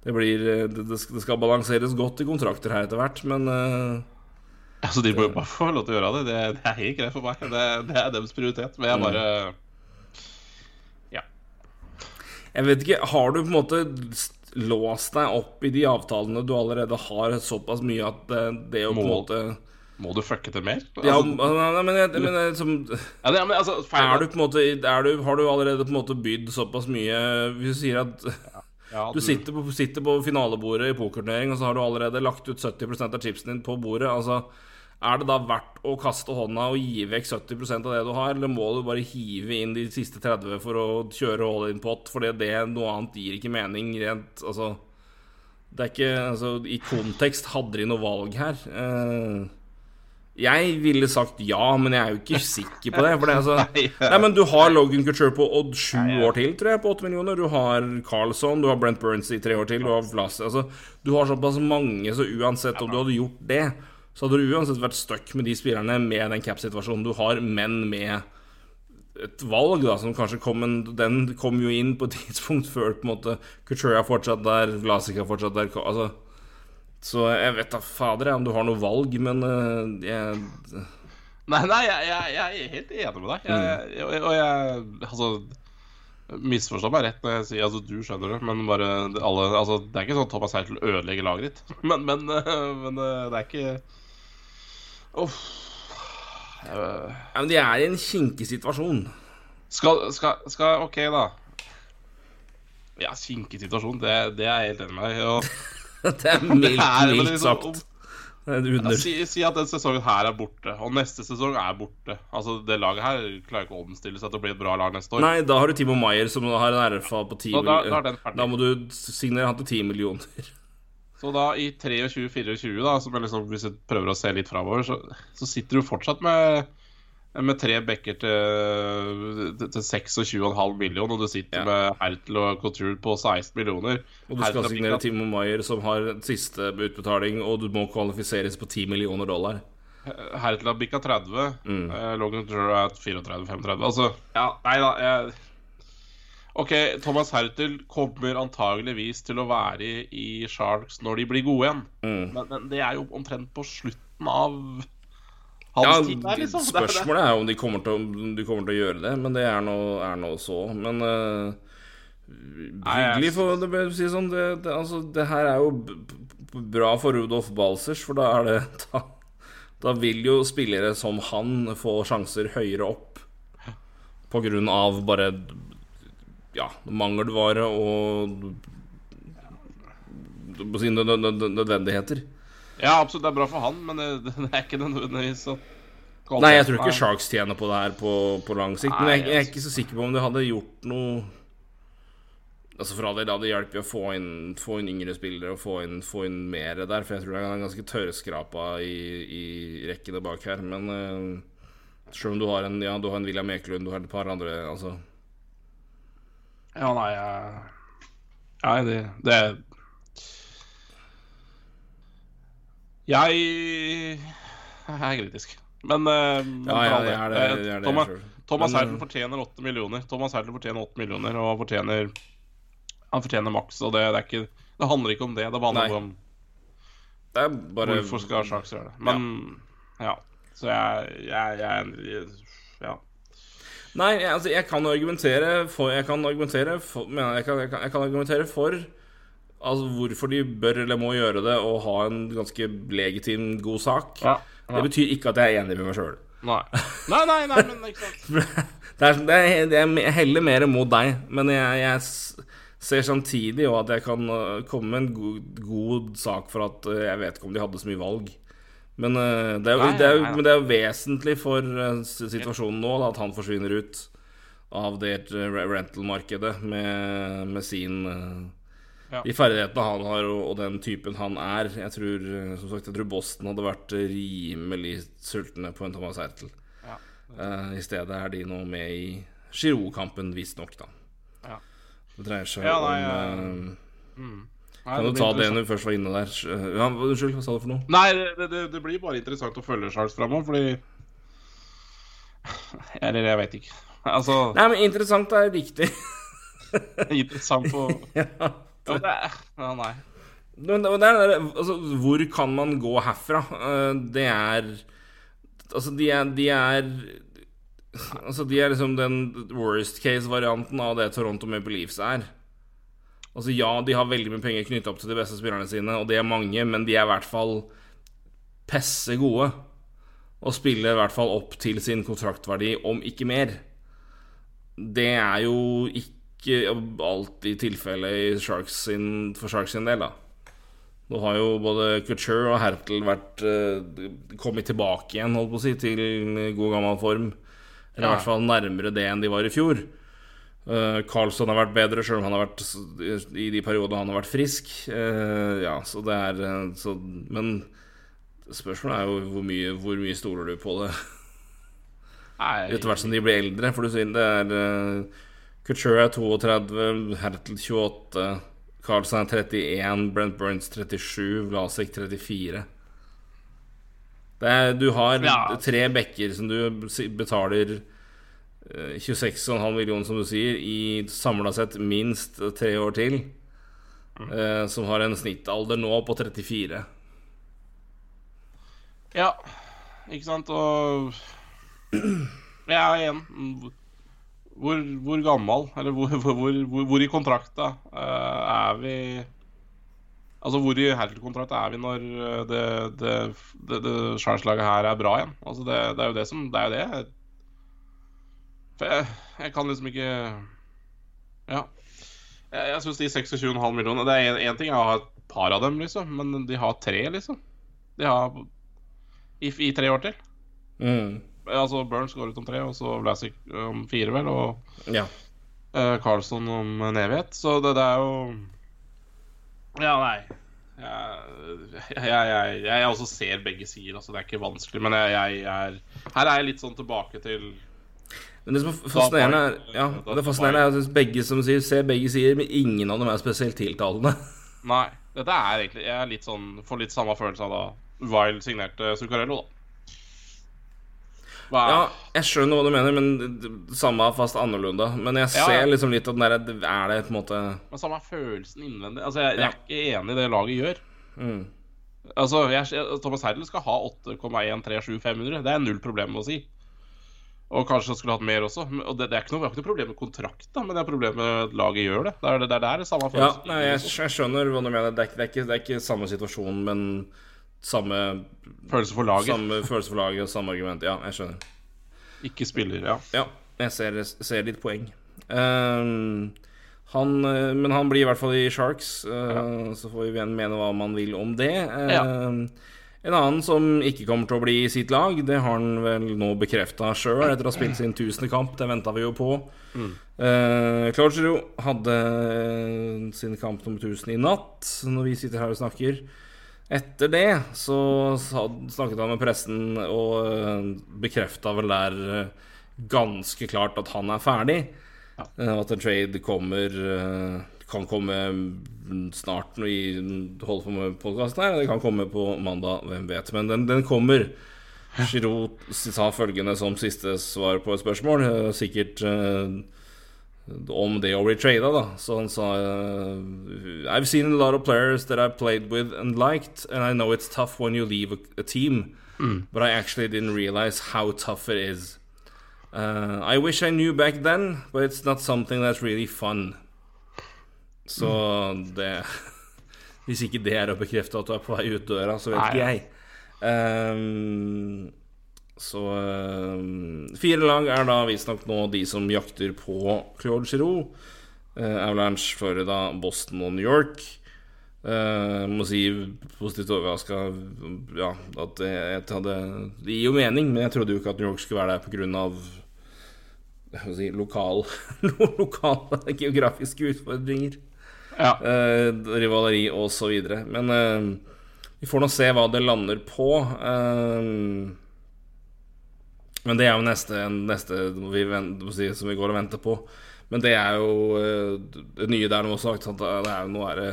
det blir eh, det, skal balanseres godt i kontrakter her etter hvert, men uh, Altså, De må jo bare få lov til å gjøre det. Det, det er helt greit for meg. Det, det, er deres prioritet. Men jeg bare Ja. Jeg vet ikke Har du på en måte lås deg opp i de avtalene du allerede har, såpass mye at det, det å på en måte må du fucke til mer? Ja, altså, men, jeg, men jeg, som, ja, det, men altså, Er du på en måte du, Har du allerede på en måte bydd såpass mye Hvis du sier at ja, du, du sitter, på, sitter på finalebordet i pokerturnering, og så har du allerede lagt ut 70% av chipsen din på bordet. Altså er det da verdt å kaste hånda og gi vekk 70% av det du har, eller må du bare hive inn de siste 30 for å kjøre all in pot? Fordi det noe annet gir ikke mening rent Altså Det er ikke Altså, i kontekst hadde de noe valg her. Uh, jeg ville sagt ja, men jeg er jo ikke sikker på det. For det altså, nei, men Du har Logan Couture på Odd sju år til, tror jeg, på åtte millioner. Du har Carlson, du har Brent Burns i tre år til. Du har Vlas altså, Du har såpass mange, så uansett om du hadde gjort det så hadde du uansett vært stuck med de spillerne med den cap-situasjonen du har, men med et valg, da, som kanskje kom en, Den kom jo inn på et tidspunkt før på en måte er fortsatt der, Vlasic er fortsatt der. Altså, så jeg vet da fader jeg om du har noe valg, men uh, jeg Nei, nei, jeg, jeg, jeg, er helt enig med deg. Jeg, og jeg Altså Misforstå meg rett når jeg sier altså, du skjønner det, men bare alle Altså, det er ikke sånn Thomas Hertel ødelegger laget ditt, men, men, men det er ikke Uff. Ja, men de er i en kinkig situasjon. Skal, skal, skal OK, da. Ja, kinkig situasjon, det, det, er jeg helt enig med deg det er mildt, mildt sagt. Si, si, at denne sesongen her er borte, og neste sesong er borte. Altså, Det laget her klarer ikke å omstille seg til å bli et bra lag neste år. Nei, da har du Timo Maier som har en RFA på 10 millioner. Da, da, må du signere han til 10 millioner. Så da i 23-24, da, som liksom, hvis du prøver å se litt framover, så, så, sitter du fortsatt med, med tre backer til, til, til 26,5 millioner, og du sitter ja. med Hertel og Couture på 16 millioner. Og du skal signere Timo Maier, som har siste utbetaling, og du må kvalifiseres på 10 millioner dollar. Hertel har bikka 30. Mm. Uh, Logan Couture er 34-35. Altså, ja, nei da. Jeg Ok, Thomas Hertel kommer antageligvis til å være i Sharks når de blir gode igjen. Mm. Men, men, det er jo omtrent på slutten av hans ja, tid der, liksom. Spørsmålet er jo om de kommer, til, de kommer til å gjøre det, men det er nå så. Men uh, hyggelig for det, si sånn, det, det, altså, det her er jo bra for Rudolf Balsers, for da er det da, da vil jo spillere som han få sjanser høyere opp på grunn av bare ja, mangelvare og nødvendigheter. Ja, absolutt. Det er bra for han, men det, det er ikke nødvendigvis så Nei, jeg tror ikke Sharks tjener på det her på, på lang sikt. men jeg, jeg, er ikke så sikker på om de hadde gjort noe Altså For all del, det hjelper å få inn, få inn yngre spillere og få inn, få inn mer der. For jeg tror det er ganske tørrskrapa i, i rekkene bak her. Men uh, selv om du har en Ja, du har en William Ekelund, du har et par andre Altså ja, nei jeg... Nei, det, det Jeg er kritisk. Men, uh, ja, ja, det er det, det, er det Thomas, Thomas Hertel fortjener 8 millioner. Thomas Hertel fortjener 8 millioner og fortjener Han fortjener maks. Og det, det, er ikke, det handler ikke om det. Det handler om det er bare Hvorfor skal Sharks gjøre det? Men ja. ja. Så jeg, jeg, jeg, Ja. Nei, altså, jeg kan argumentere for Jeg kan argumentere for, jeg kan, jeg kan, jeg kan argumentere for altså, hvorfor de bør eller må gjøre det, og ha en ganske legitim, god sak. Ja, ja. Det betyr ikke at jeg er enig med meg sjøl. Nei. nei. nei, nei, men ikke sant. det, er, det, er, det er heller mer mot deg, men jeg, jeg ser samtidig jo at jeg kan uh, komme med en god, god, sak for at uh, jeg vet ikke om de hadde så mye valg. Men, uh, det, er, nei, det er, nei, men det er jo vesentlig for uh, situasjonen nå da, at han forsvinner ut av det uh, rental-markedet med, med, sin ja. De ferdighetene han har, og, og, den typen han er. Jeg tror, som sagt, jeg tror Boston hadde vært rimelig sultne på en Thomas Hertel. Ja. I stedet er de nå med i Giroud-kampen, visstnok, da. Ja. Det dreier seg ja, nei, om mm. Kan du ta det når du først var inne der? Ja, unnskyld, hva sa du for noe? Nei, det, det, det blir bare interessant å følge Charles framover, fordi Eller jeg vet ikke. Altså Nei, men interessant er riktig. interessant på ja. ja, det er, ja, nei. Men det er, altså, hvor kan man gå herfra? Eh, det er Altså, de er, de er Altså, de er liksom den worst case-varianten av det Toronto Maple Leafs er. Altså Ja, de har veldig mye penger knytta opp til de beste spillerne sine, og det er mange, men de er i hvert fall pesse gode. Og spiller i hvert fall opp til sin kontraktverdi, om ikke mer. Det er jo ikke alltid tilfellet Sharks for Sharks sin del, da. Nå har jo både Couture og Hertel vært uh, kommet tilbake igjen, holdt på å si, til god gammel form. Eller i hvert fall nærmere det enn de var i fjor. Carlsson har vært bedre, sjøl om han har vært i de periodene han har vært frisk. Uh, ja, så det er uh, så, Men spørsmålet er jo hvor mye, hvor mye stoler du på det etter hvert som de blir eldre. For du sier det er Couture er 32, Hertel 28, Carlsson er 31, Brent Burns 37, Vlasek 34. Er, du har ja. tre bekker som du betaler eh, 26,5 millioner, som du sier, i samla sett minst tre år til. eh, som har en snittalder nå på 34. Ja, ikke sant, og Jeg er igjen hvor, hvor gammel, eller hvor, hvor, hvor, i kontrakta eh, er vi Altså, hvor i Hertel-kontrakt er vi når eh, det, det, det, det her er bra igjen? Altså, det, det er jo det som Det er jo det. For jeg, jeg kan liksom ikke Ja. Jeg, jeg syns de 26,5 millioner Det er én ting jeg å ha et par av dem, liksom, men de har tre, liksom. De har i, i tre år til. Mm. Altså Burns går ut om tre, og så Vlasic om fire, vel. Og Ja. uh, Carlson om en evighet. Så det, det er jo Ja, nei. Jeg, jeg, jeg, jeg også ser begge sider, altså det er ikke vanskelig. Men jeg, jeg er Her er jeg litt sånn tilbake til Men det som er fascinerende, er, ja, det fascinerende er at begge som sier, ser begge sider, men ingen av dem er spesielt tiltalende. Nei. Dette er egentlig Jeg er litt sånn får litt samme følelse av da Wild signerte Zuccarello, da. Er Ja, jeg skjønner hva du mener, men samme fast annerledes. Men jeg ser ja. liksom litt at den der, er det på en måte Men samme følelsen innvendig. Altså, jeg, jeg er ikke enig i det laget gjør. mm. Altså, jeg, Thomas Herdel skal ha 8,137500. Det er null problem med å si. Og kanskje han skulle hatt mer også. Og det, det er ikke noe, vi har ikke noe problem med kontrakt, da, men det er problem med at laget gjør det. Det er det, det er det samme Ja, nei, jeg, jeg skjønner hva du mener. Det er, ikke- det, er ikke, det er ikke samme situasjon, men samme, Følelse for laget, samme følelse for laget og samme argument. Ja, jeg skjønner. ikke spiller. Ja. Ja, jeg ser, ser ditt poeng. Ehm, han, men han blir i hvert fall i Sharks, eh, så får vi mene hva man vil om det. Ehm, En annen som ikke kommer til å bli i sitt lag, det har han vel nå bekrefta sjøl etter å ha spilt sin tusende kamp. Det venta vi jo på. Mm. Eh, hadde eh, sin kamp nummer 1000 i natt, når vi sitter her og snakker. Etter det så snakket han med pressen og uh, bekrefta vel der eh, ganske klart at han er ferdig. Ja. At en trade kommer eh, kan komme snart når vi holder på med podkasten her. Det kan komme på mandag, hvem vet. Men den, den kommer. Giroud sa følgende som siste svar på et spørsmål. eh, Sikkert eh, om det å bli trada, da. Så han sa eh, I've seen a lot of players that I've played with and liked, and I know it's tough when you leave a, team, but I actually didn't realize how tough it is. Uh, I wish I knew back then, but it's not something that's really fun. Så det Hvis ikke det er å bekrefte at du er på vei ut døra, så vet ikke jeg. Um, så um, Fire lag er da visstnok nå de som jakter på Claude Giroux. Uh, Avalanche, da Boston og New York. Uh, må si positivt overraska ja, at det, hadde, det gir jo mening, men jeg trodde jo ikke at New York skulle være der pga. Si, lokal, lokale geografiske utfordringer. Ja. Uh, rivaleri videre. Men uh, vi får nå se hva det lander på. Uh, men det er jo neste, neste vi venter, som vi går og venter på. Men det er jo det nye der nå sagt. Sant? det er, nå er det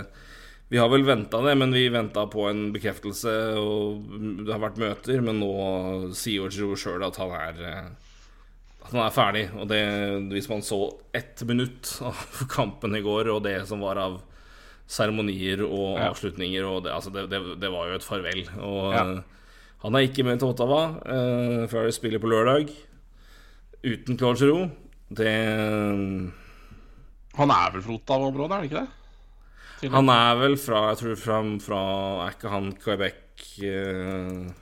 Vi har vel venta det, men vi venta på en bekreftelse, og det har vært møter. Men nå sier jo sjøl at han er eh, han er ferdig. Og det, hvis man så ett minutt av kampen i går, og det som var av seremonier og Ja. avslutninger og det, altså det, det, det var jo et farvel. Og Ja. eh, han er ikke med til Ottawa. Uh, Flyers spiller på lørdag uten Claude Giroux. Det Han er vel fra Ottawa-området, er han ikke det? Tidligere. Han er vel fra Jeg tror fra, fra Er ikke han Quebec eh, Nei,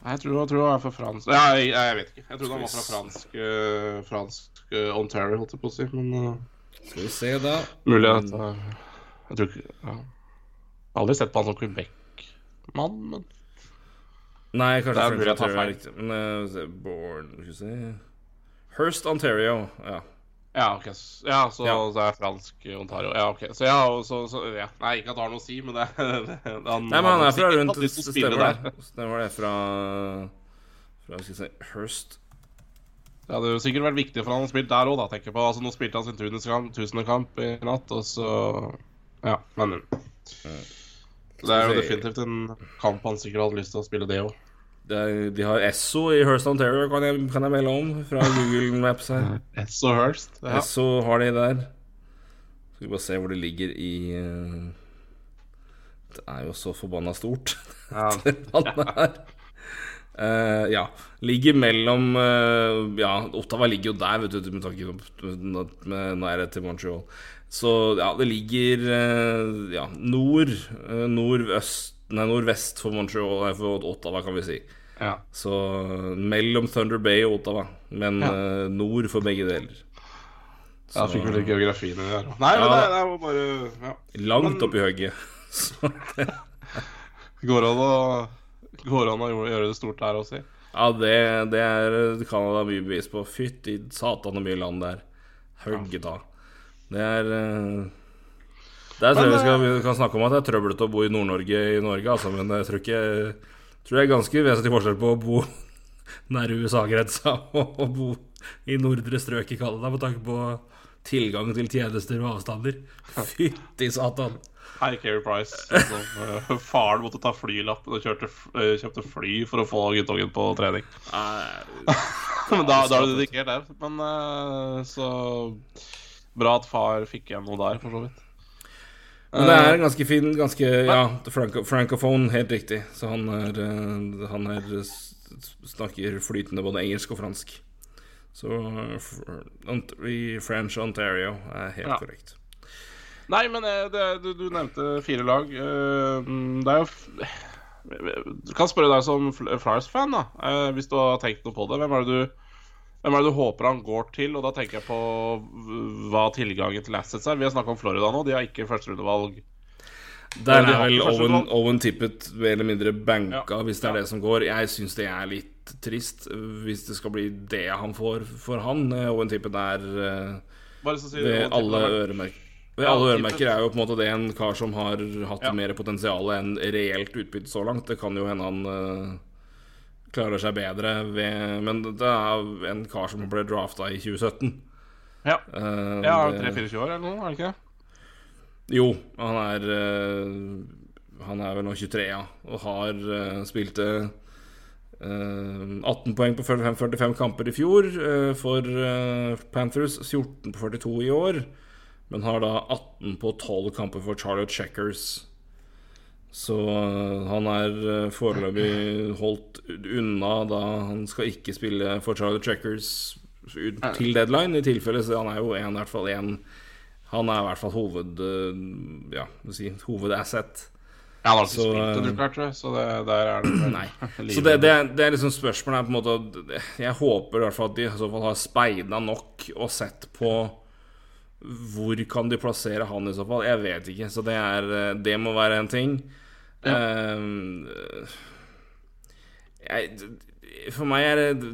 Jeg tror, jeg tror han er fra fransk ja, jeg, jeg vet ikke. Jeg trodde han var fra fransk, uh, fransk uh, Ontario, holdt jeg på å si. Men uh, Skal vi se, da. mulig at Jeg tror ikke ja. Jeg har aldri sett på han som Quebec-mann, men Nei, kanskje Det er mulig jeg tar feil. Men Born Skal vi se Hurst, Ontario. Ja. Ja, ok. Ja, så Ja. så er fransk eh, Ontario. Ja, ok. Så ja, så, så ja. Nei, ikke at det har noe å si, men det, det han, Nei, men han er fra rundt Stemmer det. Stemmer det. Fra Fra skal vi si Hirst. Det hadde jo sikkert vært viktig for han å spille der òg, da. tenker jeg på. Altså, Nå spilte han sin tusende kamp, i natt, og så Ja, men Det er jo definitivt en kamp han sikkert hadde lyst til å spille, det òg. De har Esso i Hurst Ontario, kan jeg, kan jeg melde om, fra Google Maps her. Esso Hurst. Ja. Esso har de der. Skal vi bare se hvor det ligger i eh, Det er jo så forbanna stort, Ja. landet her. Uh, ja. Ligger mellom uh, Ja, Ottawa ligger jo der, vet du, med tanke på nærhet til Montreal. Så ja, det ligger uh, ja, nord, nordøst Nei, nordvest for Montreal, nei, for Ottawa, kan vi si. Ja. Så eh, mellom Thunder Bay og Ottawa, men Ja. uh, nord for begge deler. Ja, fikk vel litt geografien i det her òg. Nei, men det, det er bare ja. Langt Men- opp i høgget. Så Går an å, går an å gjøre det stort der også, si. Ja, det, det er Canada mye bevis på. Fytti satan så mye land der. Hugget av. Det er eh, Der tror jeg vi, skal, vi kan snakke om at det er trøblete å bo i Nord-Norge i Norge, altså, men jeg tror ikke tror det er ganske vesentlig forskjell på å bo nær USA-grensa og å bo i nordre strøk i Canada med tanke på tilgang til tjenester og avstander. Fytti satan. Hei, Keri Price. Som, uh, faren måtte ta flylappen og kjørte, eh, kjøpte fly for å få guttungen på trening. Men da, da er du dedikert der. Men uh, så bra at far fikk igjen noe der, for så vidt. Men det er ganske fin ganske, Ja, franco, francophone, helt riktig. Så han er, eh, han er snakker flytende både engelsk og fransk. Så eh, i French Ontario er helt Ja. korrekt. Nei, men eh, det, du, du nevnte fire lag. Eh, Det er jo Du kan spørre deg som Fl- Flyers-fan, da. eh, Hvis du har tenkt noe på det. Hvem er det du hvem er det du håper han går til? Og da tenker jeg på hva tilgangen til assets er. Vi har snakka om Florida nå. De har ikke førsterundevalg. Der de er vel Owen. Owen Tippett mer eller mindre banka, Ja. hvis det er Ja. det som går. Jeg syns det er litt trist hvis det skal bli det han får for han. Eh, Owen Tippett er eh, ved Owen alle øremerker ved alle øremerker er jo på en måte det en kar som har hatt mer potensial enn reelt utbytte så langt. Det kan jo hende han eh, klarer seg bedre ved Men det er en kar som ble drafta i 2017. Ja, Uh, ja det- 3-24 år eller noe, er det ikke det? jo, han er uh, Han er vel nå 23, ja. Og har uh, spilt uh, 18 poeng på 45, 45 kamper i fjor for Panthers. 14 på 42 i år. Men har da 18 på 12 kamper for Charlotte Checkers. Så eh, han er uh, foreløpig holdt unna da han skal ikke spille for Charlie Trackers til deadline, i tilfelle. Så han er jo en, i hvert fall én Han er i hvert fall hoved... eh, ja, si, hovedasset. Ja, han har Så, spilt det, du klart, tror jeg. Så det, der er det Nei. Så det, det, er, det er liksom spørsmålet er på en måte Jeg håper i hvert fall at de i så fall har speida nok og sett på hvor kan de plassere han i så fall. Jeg vet ikke. Så det, er, eh, det må være en ting. Ehm, jeg, for meg er det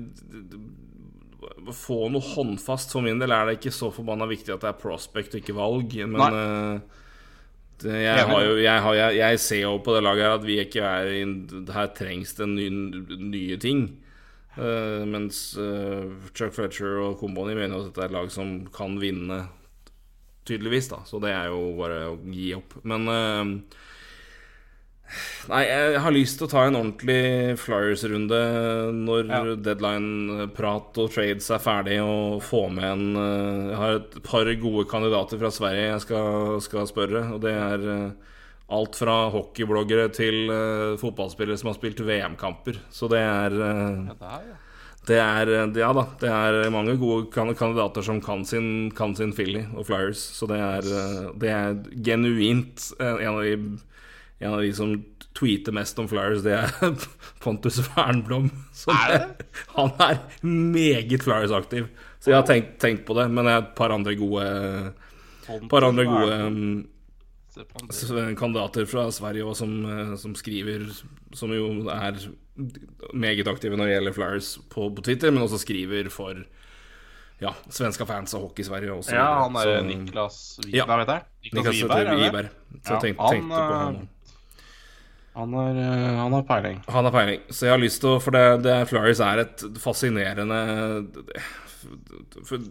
Å få noe håndfast for min del er det ikke så forbanna viktig at det er prospect og ikke valg. Men eh, det, jeg, har jo, jeg, har, jeg, jeg ser jo på det laget her at vi ikke er i Her trengs det ny, nye ting. Uh, mens uh, Chuck Fletcher og Company mener at dette er et lag som kan vinne, tydeligvis. da Så det er jo bare å gi opp. Men eh, Nei, jeg har lyst til å ta en ordentlig Flyers-runde når Ja. deadline-prat og trades er ferdig, og få med en eh, Jeg har et par gode kandidater fra Sverige jeg skal, skal spørre, og det er eh, alt fra hockeybloggere til eh, fotballspillere som har spilt VM-kamper. Så det er eh, der, ja. det er, ja da, det er mange gode kandidater som kan sin, kan sin Philly og Flyers. Så det er, eh, det er genuint eh, en av, de, en av de som tweeter mest om Flyers, det er Pontus Wernblom. Er det? Han er meget Flyers-aktiv. Så jeg har tenkt, tenkt på det, men jeg har et par andre gode Pontus par andre gode um, kandidater fra Sverige også, som, eh, som skriver Som jo er meget aktive når det gjelder Flyers på, på Twitter, men også skriver for ja, svenska fans av hockey i Sverige også. Ja, han er Så- Niklas Wiberg, Ja. Jeg. Niklas Wiberg, er? Så Ja, jeg tenkte, han, tenkte på han. Han har, eh, han har peiling. Han har peiling. Så jeg har lyst til å For det, det Flyers er et fascinerende for,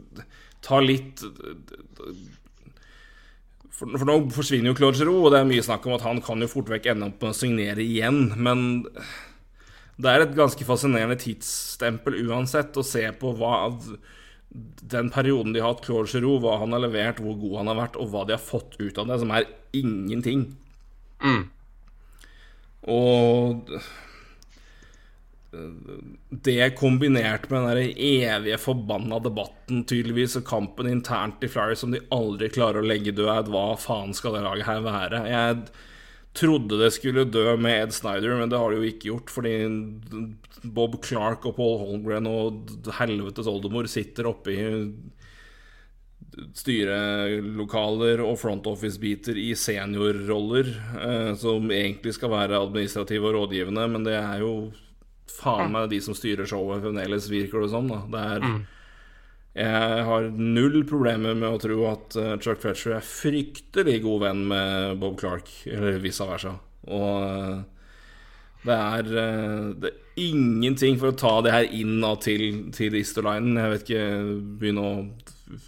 Ta litt for, for nå forsvinner jo Claude Giroux, og det er mye snakk om at han kan jo fort vekk ende opp med å signere igjen, men Det er et ganske fascinerende tidsstempel uansett å se på hva den perioden de har hatt Claude Giroux, hva han har levert, hvor god han har vært, og hva de har fått ut av det, som er ingenting. Mm. Og det kombinert med den der evige forbanna debatten tydeligvis og kampen internt i Flyers som de aldri klarer å legge død, hva faen skal det laget her være? Jeg trodde det skulle dø med Ed Snyder, men det har det jo ikke gjort. Fordi Bob Clark og Paul Holmgren og helvetes oldemor sitter oppe i styrelokaler og front office-biter i seniorroller, eh, som egentlig skal være administrative og rådgivende, men det er jo faen meg de som styrer showet fremdeles, virker det som. da Det er Jeg har null problemer med å tro at uh, Chuck Fletcher er fryktelig god venn med Bob Clark, eller vice versa. Og uh, det er, uh, det er ingenting for å ta det her inn til, til Easterlinen. Jeg vet ikke Begynne å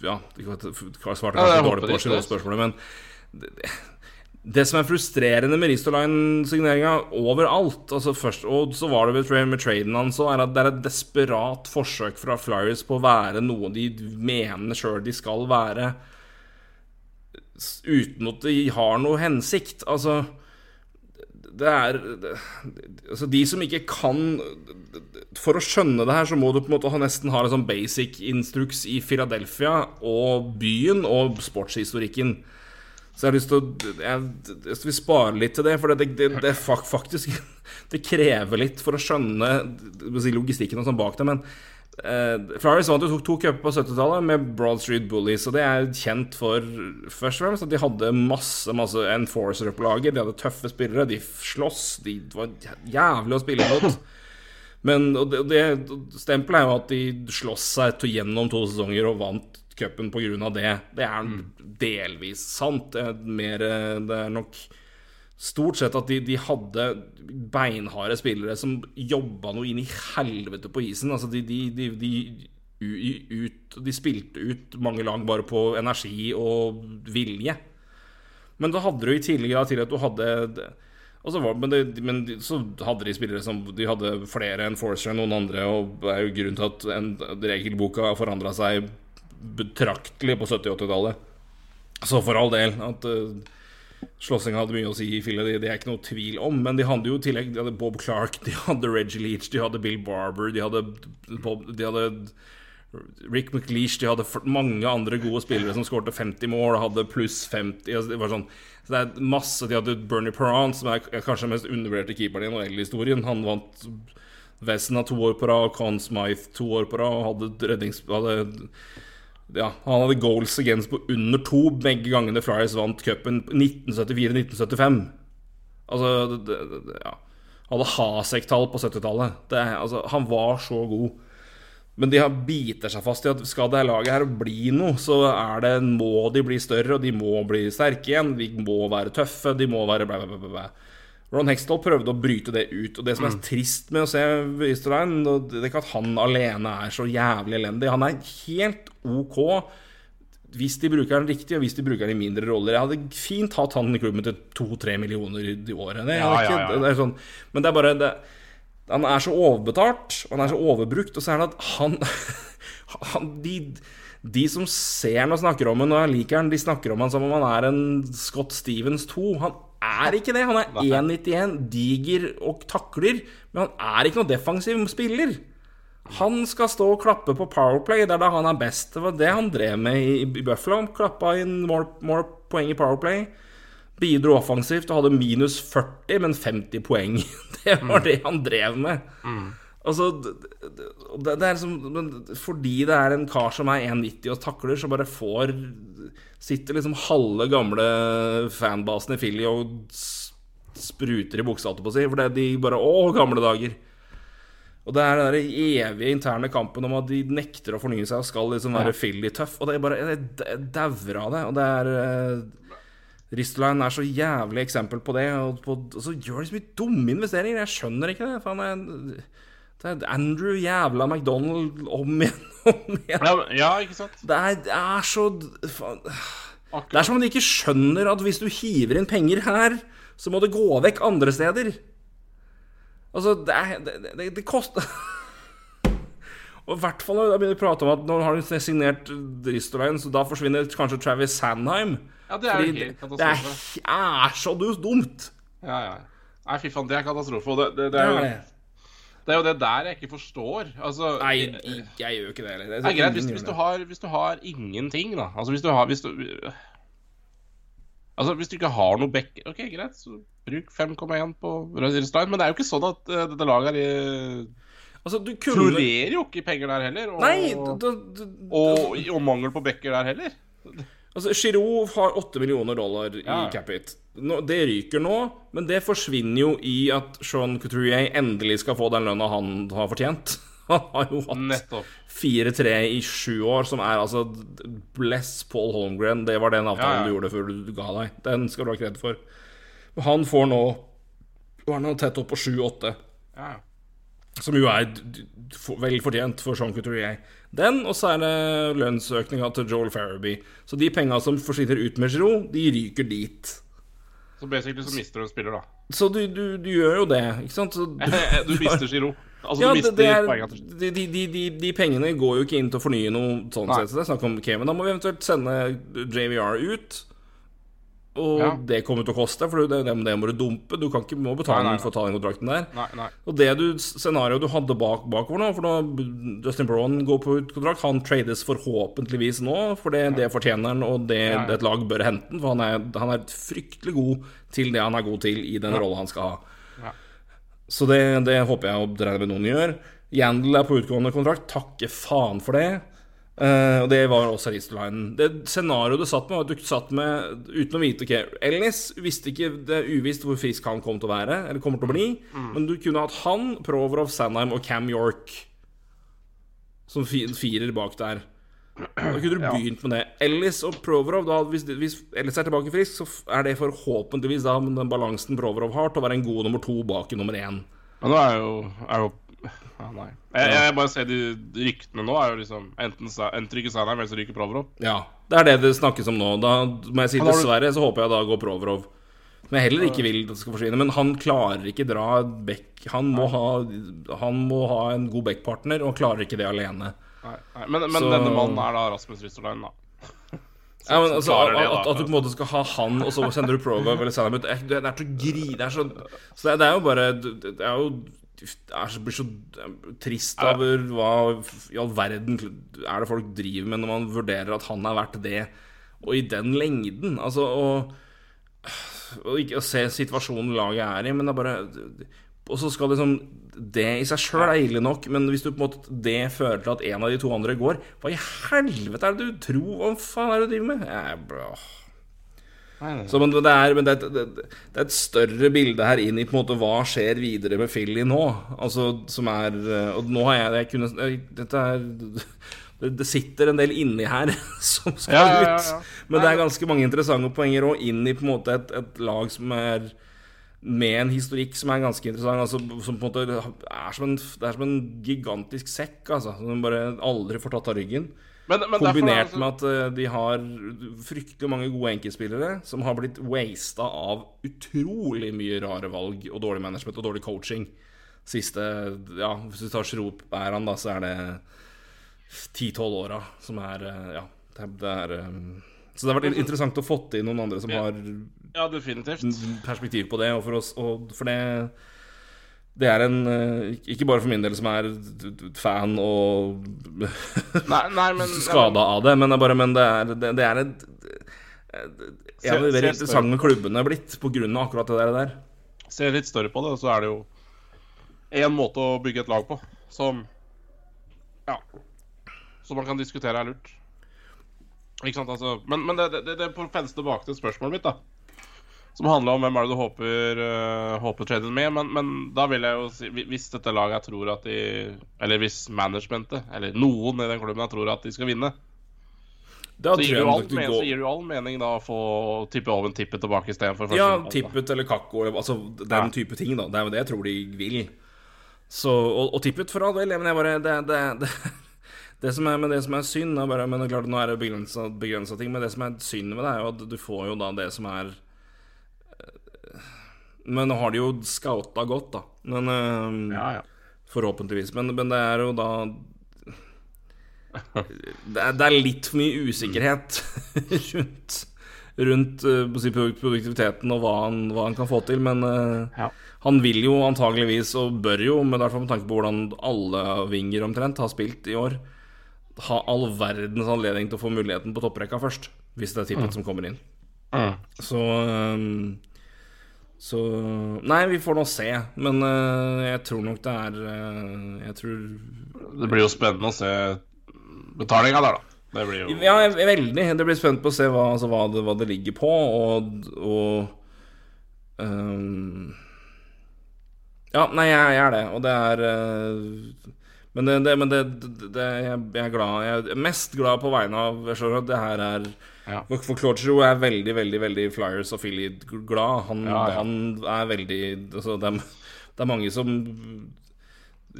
Ja, jeg svarte kanskje Ja, dårlig på spørsmålet, men det, det, det som er frustrerende med Ristoline-signeringa overalt altså først, Og så var det med, med traden hans òg, er at det er et desperat forsøk fra Flyers på å være noe de mener sjøl de skal være, uten at de har noe hensikt. Altså det er altså De som ikke kan For å skjønne det her, så må du på en måte ha, nesten ha en sånn basic instruks i Philadelphia og byen og sportshistorikken. Så jeg har lyst til å Jeg, vil spare litt til det, for det, det, det faktisk Det krever litt for å skjønne logistikken og sånn bak det, men uh, Flowers vant jo to, to cuper på 70-tallet med Broad Street Bullies, og det er kjent for først og fremst at de hadde masse masse enforcer-opplager. De hadde tøffe spillere, de sloss, de var jævlig å spille mot. Men og det, det stempelet er jo at de sloss seg to, gjennom to sesonger og vant cupen pga. det. Det er delvis sant. Det er, mer, eh, det er nok stort sett at de, de hadde beinharde spillere som jobba noe inn i helvete på isen. Altså de, de, de, ut, de spilte ut mange lag bare på energi og vilje. Men da hadde du i da til at du hadde var, men, det, men så hadde de spillere som De hadde flere enn enforcere enn noen andre, og det er jo grunnen til at en, regelboka forandra seg betraktelig på 70- og 80-tallet. Så for all del at uh, slåssinga hadde mye å si i Philly, det, det er ikke noe tvil om. Men de hadde jo i tillegg De hadde Bob Clark, de hadde Reggie Leach, de hadde Bill Barber, de hadde, Bob, de hadde Rick McLeish, de hadde mange andre gode spillere som skårte 50 mål hadde pluss 50. Altså det var sånn, så det er masse De hadde Bernie Perrant, som er kanskje den mest undervurderte keeperen i NHL-historien. Han vant Vesna to år på rad, Conn Smythe to år på rad, og hadde rednings... Hadde, ja, han hadde goals against på under to begge gangene Flyers vant cupen 1974-1975. Altså det, det, ja. Han hadde Hasek-tall på 70-tallet. Er- Altså, han var så god. Men de har biter seg fast i at skal det laget her bli noe, så er det, må de bli større, og de må bli sterke igjen. De må være tøffe, de må være blæ, blæ, blæ, blæ. Ron Hextall prøvde å bryte det ut. Og det som er trist med å se Easterline, det er ikke at han alene er så jævlig elendig. Han er helt OK hvis de bruker den riktig, og hvis de bruker den i mindre roller. Jeg hadde fint hatt han i klubben til to-tre millioner i året. Det Ja, ja, ja. Det sånn, men det er bare det, Han er så overbetalt, og han er så overbrukt, og så er det at han, han de, de som ser han og snakker om han og liker han, de snakker om han som om han er en Scott Stevens 2. Han er ikke det. Han er 1,91, diger og takler, men han er ikke noen defensiv spiller. Han skal stå og klappe på Powerplay, det er da han er best. Det var det han drev med i, i Buffalo. Han klappa inn more, more poeng i Powerplay. Bidro offensivt og hadde minus 40, men 50 poeng. Det var det han drev med. Altså, det, det, er liksom Fordi det er en kar som er 1,90 og takler, så bare får Sitter liksom halve gamle fanbasen i Philly og spruter i buksa, på å si. For det, er de bare Å, gamle dager. Og det er den der evige interne kampen om at de nekter å fornye seg og skal liksom være Philly tøff. Og det er bare Jeg dauer av det. Og det er eh, er så jævlig eksempel på det. Og, på, og så gjør de så mye dumme investeringer. Jeg skjønner ikke det. Faen, jeg, det er Andrew jævla McDonald om igjen om igjen. Ja, ikke sant? Det er, det er så faen. Det er som om de ikke skjønner at hvis du hiver inn penger her, så må det gå vekk andre steder. Altså, det, er, det, det, det koster Og i hvert fall jeg begynner å prate om at nå har de signert Dristolein, så da forsvinner kanskje Travis Sandheim. Ja, det er jo helt helt det er, er så dumt. Ja, ja. Nei, fy faen, det er katastrofe. Og det, det, det, er jo, det. er jo det der jeg ikke forstår. Altså Nei, jeg, jeg gjør ikke det heller. Det er greit hvis, hvis, du har, hvis du har ingenting, da. Altså hvis du har hvis du, Altså hvis du ikke har noe back OK, greit, så bruk 5,1 på Rødstein. Men det er jo ikke sånn at uh, dette laget er i Altså, du kunne florerer jo ikke i penger der heller. Og, Nei! Da, da, og, og mangel på backer der heller. Altså, Giroud har 8 millioner dollar i Ja. capit. Nå, det ryker nå, men det forsvinner jo i at Sean Couturier endelig skal få den lønna han har fortjent. Han har jo hatt 4-3 i sju år, som er altså Bless Paul Holmgren. Det var den avtalen Ja, ja. du gjorde før du ga deg. Den skal du ha kred for. Han får nå Han er tett opp på 7-8. Ja. Som jo er vel fortjent for Sean Couturier. Den, og så er det lønnsøkninga til Joel Farabee. Så de penga som forsvinner ut med Giroud, de ryker dit. Så basically så mister du en spiller, da. Så du, du, du gjør jo det, ikke sant? Så Du mister Giro. Altså, ja, du det, mister er, til de, de, de, de, de pengene går jo ikke inn til å fornye noe sånn Nei. sett. Så det er snakk om Kevin. da må vi eventuelt sende JVR ut. Og Ja. det kommer til å koste, for det, det, det må du dumpe. Du kan ikke må betale Nei, nei, nei. for å ta den kontrakten der. Nei, nei. Og det du, scenarioet du hadde bak, bakover nå For da Justin Brown går på kontrakt. Han trades forhåpentligvis nå, for det, det fortjener han, og det, Ja, ja. et lag bør hente han. For han er, han er fryktelig god til det han er god til i den rolla han skal ha. Ja. Så det, det håper jeg og regner med noen gjør. Yandel er på utgående kontrakt. Takke faen for det. Eh, og det var også Ristolainen. Det scenarioet du satt med, var at du satt med uten å vite ok, Ellis visste ikke Det er uvisst hvor frisk han kom til å være, eller kommer til å bli. Men du kunne hatt han, Proverov, Sandheim og Cam York som firer bak der. Da kunne du begynt med det. Ellis og Proverov da, hvis, hvis Ellis er tilbake frisk, så er det forhåpentligvis da den balansen Proverov har, til å være en god nummer to bak i nummer én. Men nå er jo, er jo ja, Nei. Jeg, jeg bare ser de ryktene nå er jo liksom Enten, Sa- enten ryker Sanheim, eller så ryker Provorov. Ja, det er det det snakkes om nå. Da må jeg si dessverre, så håper jeg da går Provorov. Som jeg heller ikke vil at det skal forsvinne. Men han klarer ikke dra back Han må ha, han må ha en god backpartner, og klarer ikke det alene. Nei, nei. Men, men Så- denne mannen er da Rasmus Ristolainen, da. Ja, men altså, at, det, da. at, at du på en måte skal ha han, og så sender du Provo eller Sandheim ut Det er det er så gri... Det er så Så det, det er jo bare Det er jo er så, blir så trist over hva i all verden er det folk driver med når man vurderer at han er verdt det, og i den lengden. Altså, og, og ikke å se situasjonen laget er i, men det er bare Og så skal liksom Det i seg sjøl er ille nok, men hvis du på en måte det fører til at en av de to andre går, hva i helvete er det du tror? Hva faen er det du driver med? Jeg. Så, men det er, men det, er, det, er et større bilde her inn i på en måte hva skjer videre med Philly nå. Altså, som er Og nå har jeg, jeg kunne, Dette er det, sitter en del inni her som skal Ja, ja, ja, ut. Men det er ganske mange interessante poenger òg inn i på en måte et, et lag som er med en historikk som er ganske interessant. Altså, som på en måte er som en, Det er som en gigantisk sekk, altså. Som bare aldri får tatt av ryggen. Men, men derfor er Kombinert altså- med at eh, de har fryktelig mange gode enkeltspillere som har blitt wasta av utrolig mye rare valg og dårlig management og dårlig coaching. Siste Ja, hvis du tar Schroop-æraen, da, så er det 10-12 åra som er eh, Ja, det er, eh, Så det har vært interessant å få inn noen andre som Ja. har Ja, definitivt. perspektiv på det, og for oss og For det det er en eh, Ikke bare for min del, som er fan og Nei, nei, men skada av det, men det er bare Men det er, det, det er et En av de mer interessante klubbene blitt på grunn av akkurat det der. Se ser litt større på det, så er det jo én måte å bygge et lag på som Ja. Som man kan diskutere er lurt. Ikke sant, altså Men, men det, det, det får fenste tilbake til spørsmålet mitt, da. Som handla om hvem er det du håper, uh, håper traden med. Men, men da vil jeg jo si Hvis dette laget tror at de Eller hvis managementet, eller noen i den klubben her tror at de skal vinne, Da så gir, du all, du men, så gir du all mening da å få tippe Oven tippet tilbake istedenfor Ja, tippet eller kakko, altså den Ja. type ting, da. Det er jo det jeg tror de vil. Så, og, og tippet for all del, men jeg bare Det, det, det, det som er, med det som er synd, er bare Men det er klart, nå er det begrensa, ting, men det som er synd med det, er jo at du får jo da det som er Men nå har de jo scouta godt, da. Men eh, Ja, ja. Forhåpentligvis. Men, men det er jo da det er, det er litt for mye usikkerhet rundt, rundt eh, si, produktiviteten og hva han, hva han kan få til. Men eh, Ja. han vil jo antageligvis, og bør jo, men i hvert fall med tanke på hvordan alle vinger omtrent har spilt i år, ha all verdens anledning til å få muligheten på topprekka først. Hvis det er tippet som kommer inn. Mm. Så ehm, Så Nei, vi får nå se. Men uh, jeg tror nok det er uh, Jeg tror Det blir jo spennende å se betalinga der, da. Det blir jo Ja, jeg veldig. Det blir spent på å se hva, altså, hva, det, hva det ligger på, og, og um, Ja, nei, jeg, jeg er det, og det er uh, Men, det, det, men det, det, det, jeg, jeg er glad Jeg er mest glad på vegne av Jeg skjønner at det her er Ja. For, Claudio er veldig, veldig veldig Flyers affiliate-glad. Han, Ja, ja. han er veldig altså, det, er, det er mange som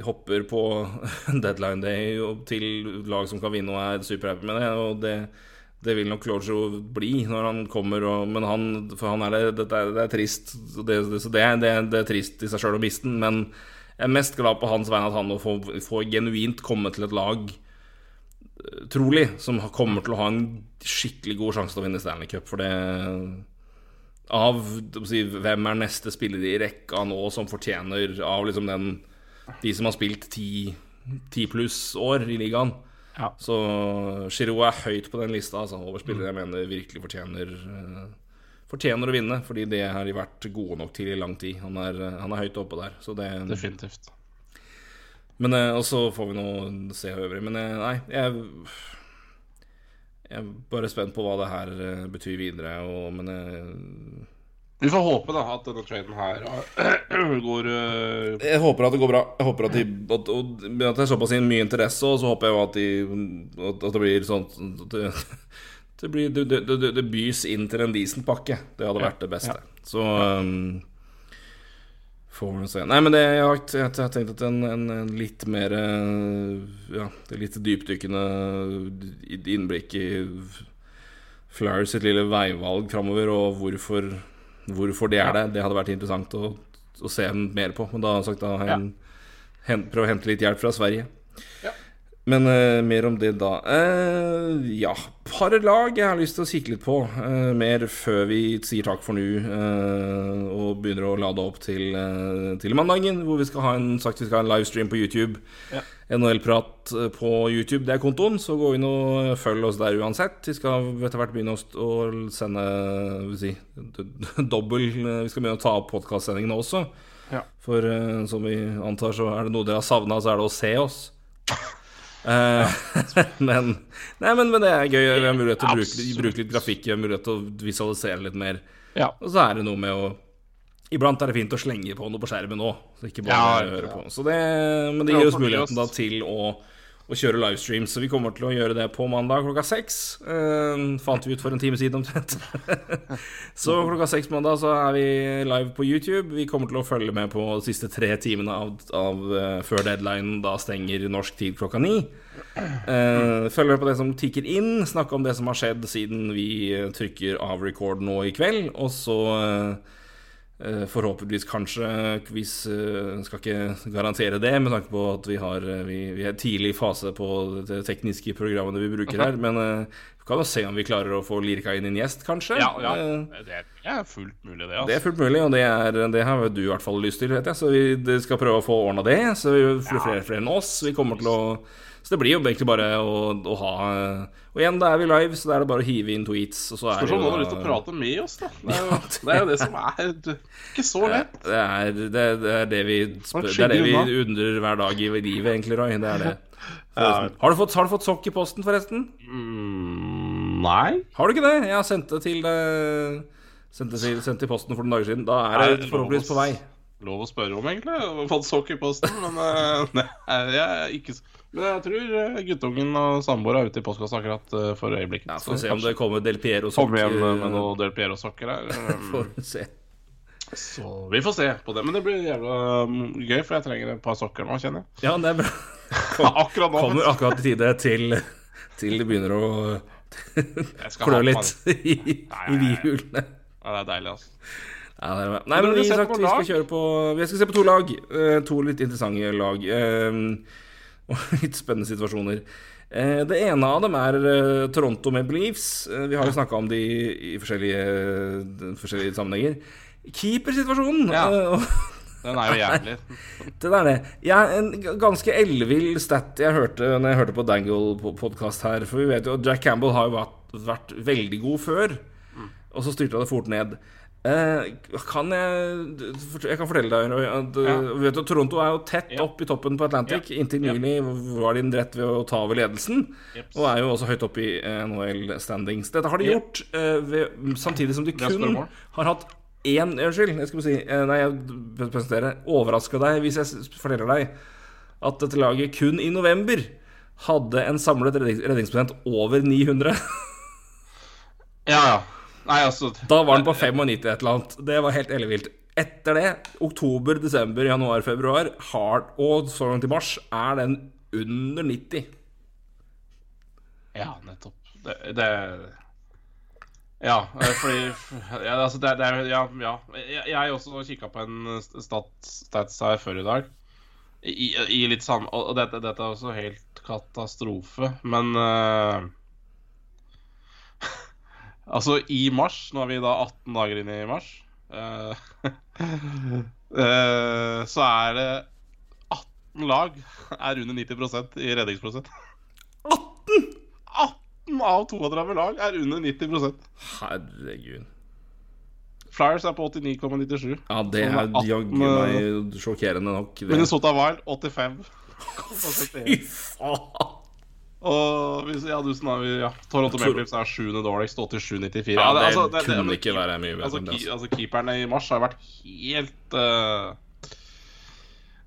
hopper på deadline day og til lag som kan vinne og er superhappy med det. Og det, det vil nok Claudio bli når han kommer, og, men han, for han er det, det, er, det trist. Så det, er- trist i seg sjøl å miste den, men jeg er mest glad på hans vegne at han nå får, får genuint komme til et lag trolig, som kommer til å ha en skikkelig god sjanse til å vinne Stanley Cup. For det Av si, hvem er neste spiller i rekka nå som fortjener av liksom den De som har spilt ti, ti pluss år i ligaen. Ja. Så Giroud er høyt på den lista, altså, over spillere jeg mener virkelig fortjener eh, Fortjener å vinne, fordi det har de vært gode nok til i lang tid. Han er, han er høyt oppe der. Så det, Definitivt. Men eh, Og så får vi nå se øvrig. Men eh, nei, jeg Jeg er bare spent på hva det her eh, betyr videre. Og, men jeg, Vi får håpe da at denne traden her går uh, jeg håper at det går bra. Jeg håper at, de, at, og, at det er såpass mye interesse, og så håper jeg at, de, at, det blir sånn at det, det, blir, det, det, bys inn til en decent pakke. Det hadde vært det beste. Så um, Får vi se. Nei, men det, jeg, har, jeg, har tenkt at en, en, en litt mer eh, Ja, litt dypdykkende innblikk i Flyers sitt lille veivalg framover, og hvorfor, hvorfor det er det, det hadde vært interessant å, å se mer på. Men da har jeg sagt da har ja. hen- prøv å hente litt hjelp fra Sverige. Ja. Men uh, mer om det da. Uh, ja, par lag jeg har lyst til å kikke litt på. uh, mer før vi sier takk for nå og begynner å lade opp til, til mandagen, hvor vi skal ha en, sagt vi skal ha en livestream på YouTube. Ja. NHL-prat på YouTube, det er kontoen, så gå inn og følg oss der uansett. Vi skal etter hvert begynne å, sende vil si, dobbel Vi skal begynne å ta opp podkastsendingene også. Ja. For som vi antar, så er det noe dere har savna, så er det å se oss. Eh, men, nei, men, men det er gøy. Vi har mulighet til å bruke, bruke litt grafikk, vi har mulighet til å visualisere litt mer. Ja. Og så er det noe med å Iblant er det fint å slenge på noe på skjermen òg, så ikke bare Ja, høre på. Det, men det gir oss muligheten da til å, å kjøre livestream, så vi kommer til å gjøre det på mandag klokka seks. Uh, fant vi ut for en time siden omtrent. så klokka seks mandag så er vi live på YouTube. Vi kommer til å følge med på de siste tre timene av, av uh, før deadline da stenger norsk tid klokka ni. Uh, følge med på det som tikker inn, snakke om det som har skjedd siden vi eh, trykker av record nå i kveld, og så Eh, Forhåpentligvis kanskje hvis eh, Skal ikke garantere det med tanke på at vi, har, eh, vi, vi er tidlig i fase på det tekniske programmene vi bruker her. Men eh, vi kan jo se om vi klarer å få lirka inn en gjest, kanskje. Ja, ja. Eh, Det er fullt mulig, det. det er Altså. fullt mulig, og det, er, det har du i hvert fall lyst til, vet jeg. Så vi skal prøve å få ordna det. Så vi får flere, flere enn oss. Vi kommer til å Så det blir jo egentlig bare å, å ha Og igjen, da er vi live, så da er det bare å hive inn tweets. Og så er Spørs om noen har lyst til å prate med oss, da. Det er jo det, er jo det som er ikke så lett. Det er det, det, er det vi spør, Det er det vi undrer hver dag i livet, egentlig, Roy. Det er det. Har, du fått, har du fått sokk i posten, forresten? Mm, nei. Har du ikke det? Jeg har sendt det til Sendte Sendt det til, sendt til posten for noen dager siden. Da er det forhåpentligvis på vei. Lov å spørre om, egentlig. Fått sokk i posten, men eh, nei, jeg er ikke s- Men jeg tror eh, guttungen og samboer er ute i postkassa akkurat eh, for øyeblikket. Ja, Får se om det kommer Del Piero-sokker. Kom igjen med eh, noe Del Piero-sokker her. Får se. Så vi får se på det. Men det blir jævla um, gøy, for jeg trenger et par sokker nå, kjenner jeg. Ja, det er bra. Akkurat nå. Kommer akkurat i tide til, til det begynner å klø litt i, i bihulene. Ja, det er deilig, altså. Ja, det bra. Nei, men vi, sagt, vi skal kjøre på Vi skal se på to lag. To litt interessante lag. Eh, og litt spennende situasjoner. Eh, det ene av dem er Toronto med Beliefs. Vi har jo snakka om de i forskjellige, forskjellige sammenhenger. Keepersituasjonen ja. Den er jo jævlig. Den er det. Jeg, en ganske ellevill stat jeg hørte når jeg hørte på Dangle-podkast her. For vi vet jo at Jack Campbell har jo vært, vært veldig god før, mm. og så styrte det fort ned. Eh, kan jeg Jeg kan fortelle deg at ja. vet du, Toronto er jo tett ja. opp i toppen på Atlantic. Ja. Inntil nylig var de rett ved å ta over ledelsen. Yep. Og er jo også høyt oppe i eh, NHL standings. Dette har de gjort eh, ved, samtidig som de kun har hatt én Unnskyld, jeg skal si eh, Nei, jeg presentere Overraska deg hvis jeg forteller deg at dette laget kun i november hadde en samlet redningsprosent over 900. ja, ja Nei, altså Da var den på 95 et eller annet. Det var helt ellevilt. Etter det, oktober, desember, januar, februar, hard, og så langt i mars, er den under 90. Ja, nettopp. Det, det Ja, fordi ja, altså det, det, Ja. ja. Jeg, jeg også kikka på en stat, stats her før i dag. I, i litt samme Og dette, dette, er også helt katastrofe, men uh, Altså, i mars Nå er vi da 18 dager inn i mars. Uh, uh, så er det 18 lag er under 90% i redningsprosent. 18?! 18 av 32 lag er under 90% Herregud. Flyers er på 89,97. Ja, det er jaggu meg sjokkerende nok. Det. Minnesota Wild 85. Fy faen! Og hvis, ja, du, ja, Toronto Maple Leafs er sjuende dårligst, 87-94. Ja, det, altså, det, kunne ikke være mye bedre. Altså, ki, altså, keeperne i mars har vært helt uh,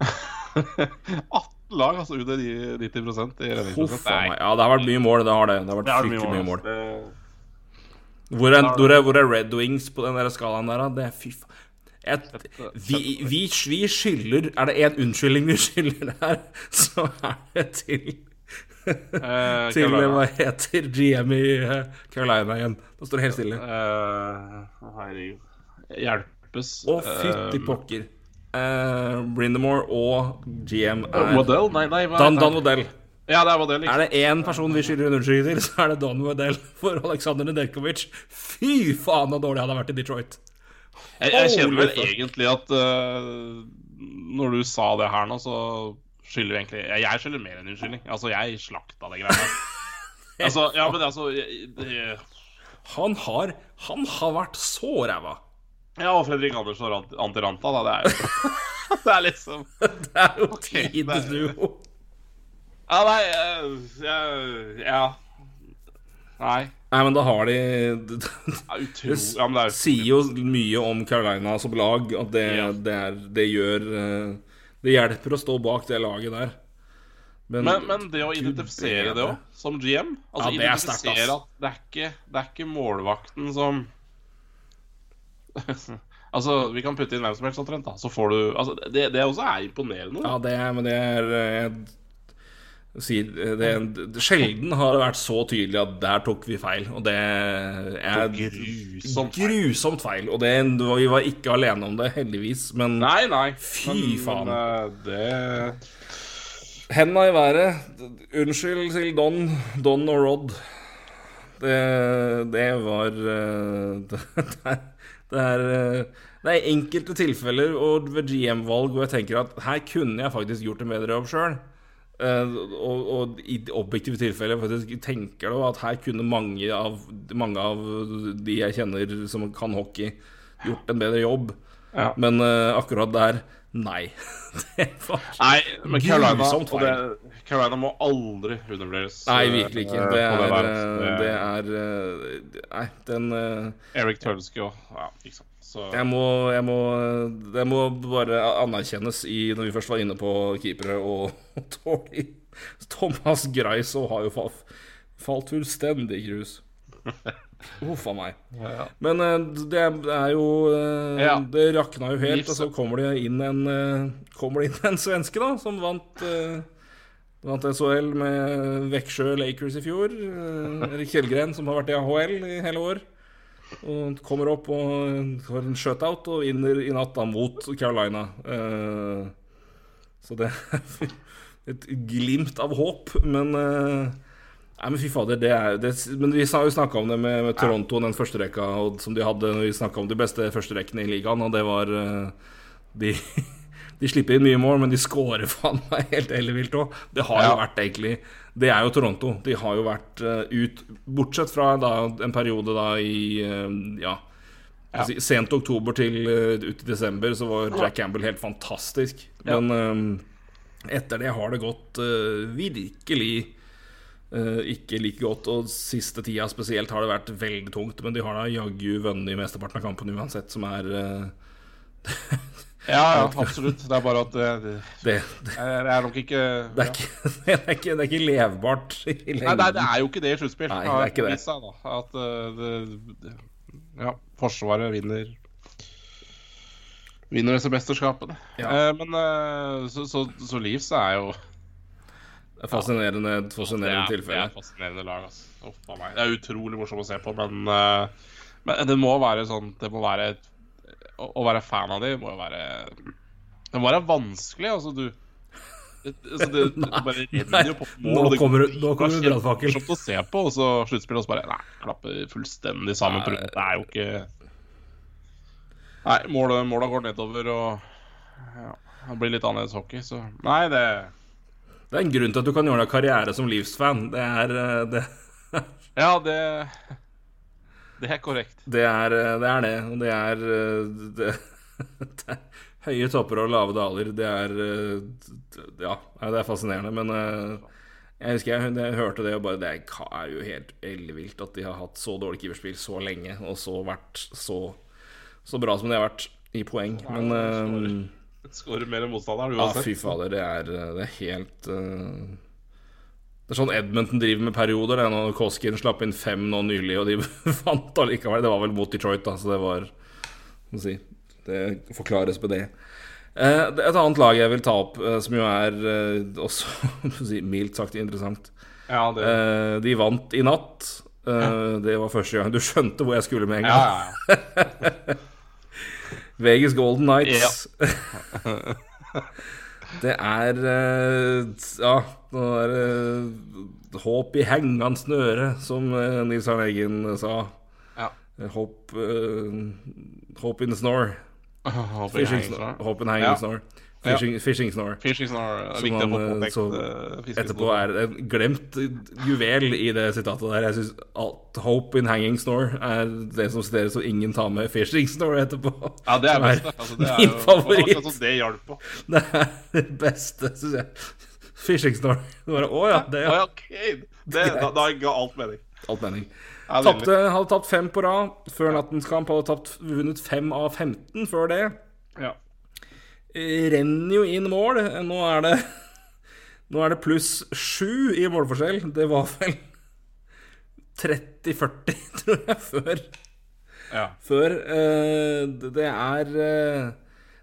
eh, 18 lag, altså under 90% i redningsprosent. Ja, det har vært mye mål, det har det. Det har vært fryktelig mye mål. Hvor er, hvor, er, hvor er, Red Wings på den der skalaen der, da? Det er fy faen. Vi, vi, vi skylder Er det én unnskyldning vi skylder der, så er det til til hva heter GM i uh, Carolina igjen? Nå står det helt stille. Uh, herregud. Hjelpes. Å, oh, fytti pokker. Uh, Brindamore og GM er Waddell? Nei, nei, hva Dan, Dan Waddell. Ja, det er Waddell. Er det én person vi skylder en unnskyldning til, så er det Don Waddell for Aleksandr Nedeljkovic. Fy faen, så dårlig han har vært i Detroit. Jeg, jeg kjenner vel egentlig at når du sa det her nå, så skylder egentlig Jeg skylder mer enn unnskyldning. Altså, jeg slakta det greiene altså, ja, men altså jeg, det... Han har Han har vært så ræva. Ja, og Fredrik Andersen og Antiranta, da. Det er jo Det er liksom Det er jo okay, tidenes duo. Ja, nei jeg, Ja. Nei. Nei, men da har de Det, det, ja, det sier jo mye om Carolina som lag, at det, ja. det, er, det gjør uh, det hjelper å stå bak det laget der. Men, men, men det å identifisere det òg, som GM Altså ja, det er sterkt, at det er, ikke, det er ikke målvakten som Altså, Vi kan putte inn hvem som helst omtrent. da Så får du altså, det, det også er imponerende. Ja, det men det er jeg sier det, det, Sjelden har det vært så tydelig at der tok vi feil. Og det er grusomt, grusomt feil. Og det, vi var ikke alene om det, heldigvis. Men nei, nei. fy men, faen. Men, det Henda i været. Unnskyld til Don, Don og Rod. Det, det var uh, det, det, er det er enkelte tilfeller og ved GM-valg hvor jeg tenker at her kunne jeg faktisk gjort en bedre jobb sjøl. Uh, og, og, i objektive tilfeller faktisk tenker du at her kunne mange av, mange av de jeg kjenner som kan hockey, gjort en bedre jobb. Ja. Men uh, akkurat der nei. det var nei, men Carolina, det, Carolina må aldri undervurderes. Nei, virkelig ikke. Det er, det, det er Nei, den Eric Tølske og Ja, ikke sant. Jeg må, jeg må, det må bare anerkjennes i, når vi først var inne på keepere og, Tony. Thomas Greis har jo falt, falt fullstendig i grus. Huff a meg. Ja, ja. Men eh, det er jo eh. Det rakna jo helt, og så kommer det inn en eh, Kommer det inn en svenske, da, som vant Vant SHL med Veksjø Lakers i fjor. Erik Kjellgren, som har vært i AHL i hele år. Og kommer opp og får en shutout og vinner i natt da mot Carolina. Eh, så det er et glimt av håp, men eh, Nei, men fy fader, det er det, Men vi har jo snakka om det med, med Toronto, den første rekka og, som de hadde. Vi snakka om de beste førsterekkene i ligaen, og det var eh, De, de slipper inn mye mål, men de scorer faen meg helt ellevilt òg. Det har jo vært egentlig Det er jo Toronto. De har jo vært eh, ut Bortsett fra da, en periode da i eh, Ja. Ja. si- Sent oktober til eh, ut i desember så var Jack Campbell helt fantastisk. Ja. Men eh, etter det har det gått uh, virkelig uh, ikke like godt. Og siste tida spesielt har det vært veldig tungt. Men de har da jaggu vunnet mesteparten av kampene uansett, som er eh, Ja, ja, absolutt. Det er bare at det, det, det, det, er- nok ikke det, er ikke, det, er ikke, det er ikke levbart i lengden. nei, det er jo ikke det i sluttspill. Nei, det er ikke det. Seg, da, At uh, det, ja, Forsvaret vinner Vinner disse mesterskapene. Ja. Eh, men eh, så, så, så Leafs er jo Det er fascinerende, fascinerende er, det er tilfelle. fascinerende lag. Altså. Det er utrolig morsomt å se på, men, eh, men det må være sånn Det må være et, å, være fan av dem må jo være Det må være vanskelig. Altså, du det, altså, det, nei, bare renner jo på mål. Nå kommer, det nå kommer dritbra, brannfakkel. kjempemorsomt å se på, og så sluttspill, og så bare Nei, klapper fullstendig sammen. Nei. Det er jo ikke Nei, målet går nedover, og ja, det blir litt annerledes hockey, så Nei, det Det er en grunn til at du kan gjøre deg karriere som Leafs-fan. Det er eh, det, Ja, det Det er korrekt. det er eh, det. Er det. Det er, eh, det, det er høye topper og lave daler. Det er eh, Ja, det er fascinerende. Men jeg husker jeg, jeg hørte det, og bare Det er jo helt ellevilt at de har hatt så dårlig keeperspill så lenge, og så vært så, så bra som de har vært i poeng. Men eh, Skårer mer enn motstanderen Ja, fy fader, det er, det er helt eh, Det er sånn Edmonton driver med perioder. Det Koskin slapp inn fem nå nylig, og de vant allikevel. Det var vel mot Detroit, da, så det var si Det forklares med det. Eh, et annet lag jeg vil ta opp, eh, som jo er eh, også si, mildt sagt interessant. Ja, det de vant i natt. Det var første gang du skjønte hvor jeg skulle med en gang. ja, ja. Vegas Golden Knights. Det er eh, Ja, nå er det håp i hengende snøre, som eh, Nils Arne Eggen sa. ja. Håp uh, in the snore. Håp in hanging snore. Fishing, fishing snore. Fishing snore. Er Som han, å få eh, påpekt. så eh. Etterpå er en glemt juvel i det sitatet der. Jeg synes alt Hope in hanging snore er det som siteres, og ingen tar med fishing snore etterpå. Ja, det er best. det. Altså, det er min jo favoritt. Altså, det hjalp på. Det er det beste, syns jeg. Fishing snore. Bare, å ja, det Ja, er ja, ok. Det, da, da ga alt mening. alt mening. Ja, Tapte, hadde tapt fem på rad før nattens kamp. Hadde tapt, vunnet fem av 15 før det. Ja. Renner jo inn mål. Nå er det Nå er det pluss sju i målforskjell. Det var vel 30-40, tror jeg, før. ja. før. Eh, det er eh,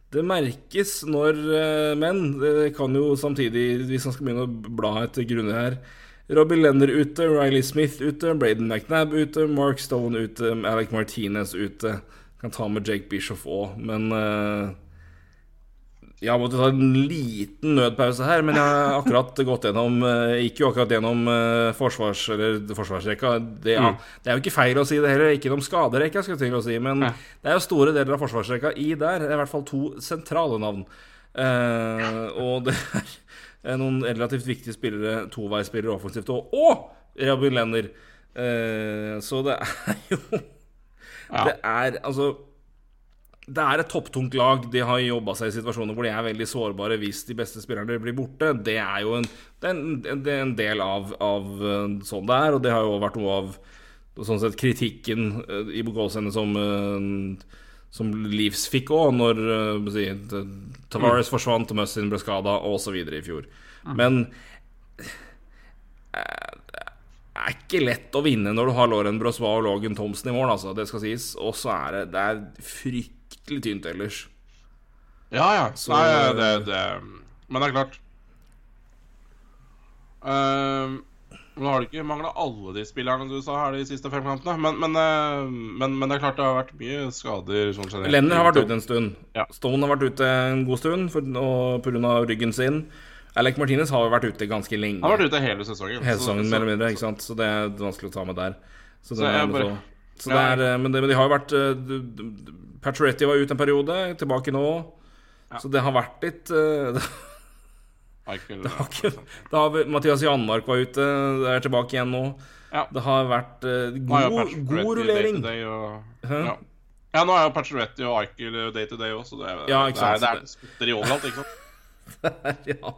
Det merkes når eh, Men det kan jo samtidig, hvis man skal begynne å bla etter grunner her Robbie Lenner ute, Riley Smith ute, Braden McNabb ute, Mark Stone ute, Alec Martinez ute. Kan ta med Jake Bishoff òg, men eh, jeg har måttet ta en liten nødpause her, men jeg har akkurat gått gjennom ikke Gikk jo akkurat gjennom eh, forsvars, eller forsvarsrekka. Det, ja, det er jo ikke feil å si det heller, ikke gjennom skaderekka, skal jeg til å si, men Nei. det er jo store deler av forsvarsrekka i der. Det er i hvert fall to sentrale navn. Eh, og det er noen relativt viktige spillere, toveisspillere offensivt, og, og Robin Lenner. Eh, så det er jo Ja. Det er altså det er et topptungt lag. De har jobba seg i situasjoner hvor de er veldig sårbare hvis de beste spillerne blir borte. Det er jo en, det er en, det er en del av, av eh, sånn det er, og det har jo vært noe av sånn sett kritikken eh, i gåsehudene som eh, som Leeds fikk òg, når si, Tavares forsvant, Mussin ble skada osv. i fjor. Men eh, det er ikke lett å vinne når du har Lauren Brossois og Logan Thomsen i morgen, altså. Det skal sies. Og så er det, det er fryktelig tynt ellers. Ja, ja. Så- Nei, det, det Men det er klart Uh, Nå har du ikke mangla alle de spillerne du sa her de siste fem kampene, men, men, eh, men, men det er klart det har vært mye skader sånn generelt. Lenner har vært ute en stund. Ja. Stone har vært ute en god stund pga. ryggen sin. Alec Martinez har vært ute ganske lenge. Han har vært ute hele sesongen. Hele sesongen, mer eller mindre. ikke sant? Så det er vanskelig å ta med der. Så det Så bare- så- så det er, eh, men, det, men de har jo vært eh, Pacioretty var ute en periode, tilbake nå. Ja. Så det har vært litt eh, det Eichel, har ikke, det har, Mathias Janmark var ute, det er tilbake igjen nå. Ja. Det har vært eh, jo god, god rullering. day og, ja. ja, nå er jo Pacioretty og Eichel day to day også. Det er, Ja, det er, det er sputter i overalt, ikke sant. ja,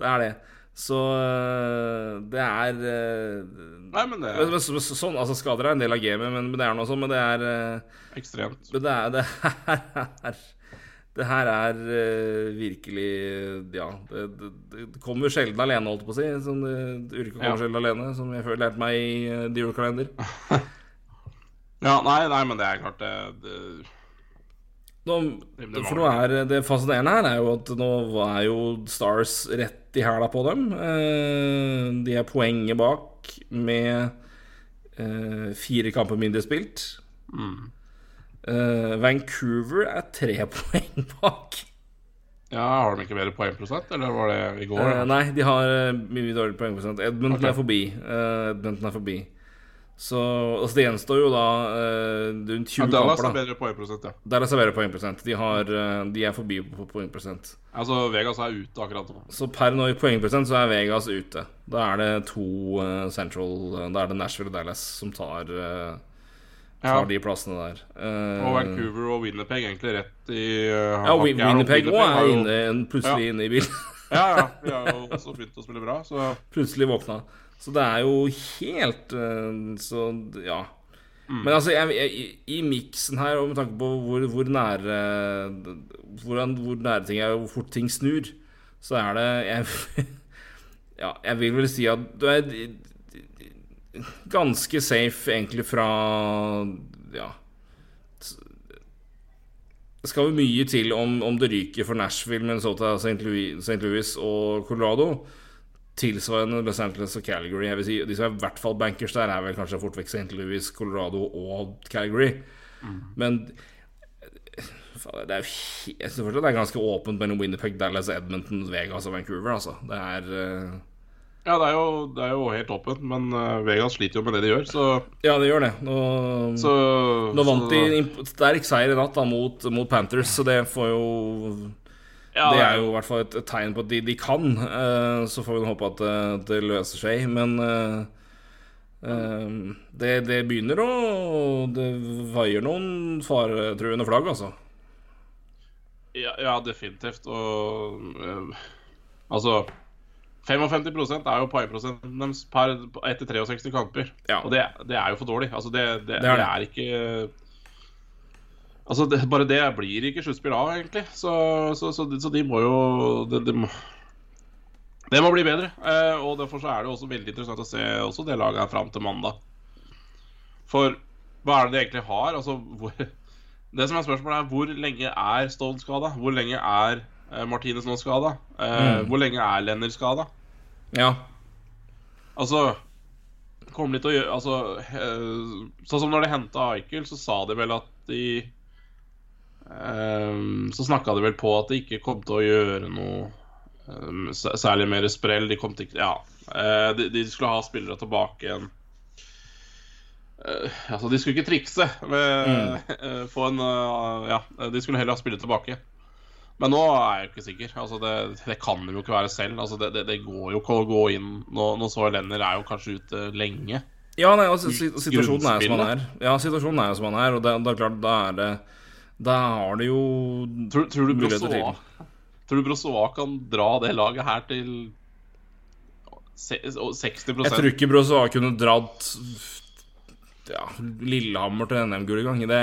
det er det. Så eh, det er eh, Nei, men det men, er men, så- så- sånn, altså Skader er en del av gamet, men, men det er noe sånn. Men det er eh, ekstremt. Men det er Det her, det her er uh, virkelig Ja. Det, det, det kommer sjelden alene, holdt på å si. Sånn, det, yrket kommer Ja. sjelden alene, som jeg føler lærte meg i uh, The Euro-kalender. Ja, nei, nei, men det er klart det, Nå, for nå er det fascinerende her er jo at nå er jo Stars rett i hæla på dem. Eh, De er poenget bak med eh, fire kamper mindre spilt. mm. Eh, Vancouver er tre poeng bak. Ja, Har de ikke bedre poengprosent, eller var det i går? Eh, nei, de har eh, mye dårligere poengprosent. Edmonton okay. er forbi. Eh, Edmonton er forbi. Så altså, det gjenstår jo da eh, rundt 20 ja, Dallas kamper. da bedre poengprosent, ja. Dallas er bedre poengprosent. De, har, eh, de er forbi på poengprosent. Altså, Vegas er ute akkurat nå. Så per nå i poengprosent så er Vegas ute. Da er det to uh, Central eh, Da er det Nashville og Dallas som tar, eh, Ja. de plassene der. Uh, Og Vancouver og Winnipeg egentlig rett i uh, Ja, Win- Winnipeg òg er inne, plutselig plutselig inne i bilen. Ja, ja. Vi har jo også begynt å spille bra, så plutselig våkna. Så det er jo helt eh, Så ja. Mm. Men altså, jeg, jeg, i, i miksen her, og med tanke på hvor, hvor nære hvordan, Hvor nære ting er, og hvor fort ting snur, så er det jeg, Ja, jeg vil vel si at du er ganske safe, egentlig, fra Ja det skal jo mye til om, om det ryker for Nashville, Minnesota, St. Louis, St. Louis og Colorado. Tilsvarende Los Angeles og Calgary. Jeg vil si, De som er i hvert fall bankers der, er vel kanskje fort vekk St. Louis, Colorado og Calgary. Men faen, det er jo jeg synes det er ganske åpent mellom Winnerpeg, Dallas, Edmonton, Vegas og Vancouver. Altså. Det er uh... Ja, det er jo, det er jo helt åpent, men uh, Vegas sliter jo med det de gjør, så, Ja, det gjør det. Nå, så nå vant så- de sterk seier i natt da, mot, mot Panthers, så det får jo ja, Det er jo i hvert fall et, et tegn på at de, de kan. eh, så får vi håpe at det, det løser seg. Men uh, eh, det, det begynner å Det vaier noen faretruende flagg, altså. ja, ja, definitivt. Og altså 55% er jo poengprosenten deres etter 63 kamper. Ja. Og det, det er jo for dårlig. Altså, det, det, Det det, er er ikke Altså, det, Bare det blir ikke sluttspill av, egentlig. Så, så, så, de, så de må jo det, de må, det må bli bedre. Eh, og Derfor så er det også veldig interessant å se også det laget her fram til mandag. For hva er det de egentlig har? Altså, hvor, det som er spørsmålet, er hvor lenge er Stone skada? Hvor lenge er eh, Martinez nå skada? Eh, Mm. Hvor lenge er Lenner skada? Ja. Altså kommer de til å gjøre Altså eh, Sånn som når de henta Eichel, så sa de vel at de eh, Så snakka de vel på at de ikke kom til å gjøre noe um, særlig mer sprell. De kom til ikke Ja. eh, de, de skulle ha spillere tilbake igjen. Uh, altså, de skulle ikke trikse med eh, få en Ja, de skulle heller ha spillere tilbake. Men nå er jeg jo ikke sikker. Altså det, det kan de jo ikke være selv. Altså det, det, det går jo ikke å gå inn Nå, nå så Lenner er jo kanskje ute lenge. Ja, nei, altså, situasjonen er som den er. Ja, situasjonen er jo som den er, og det, det er klart, da er det Da har det jo Tror, tror du Muligheter til. Tror du Brossoa kan dra det laget her til 60% Jeg tror ikke Brossoa kunne dratt ja, Lillehammer til NM-gull i gang. Det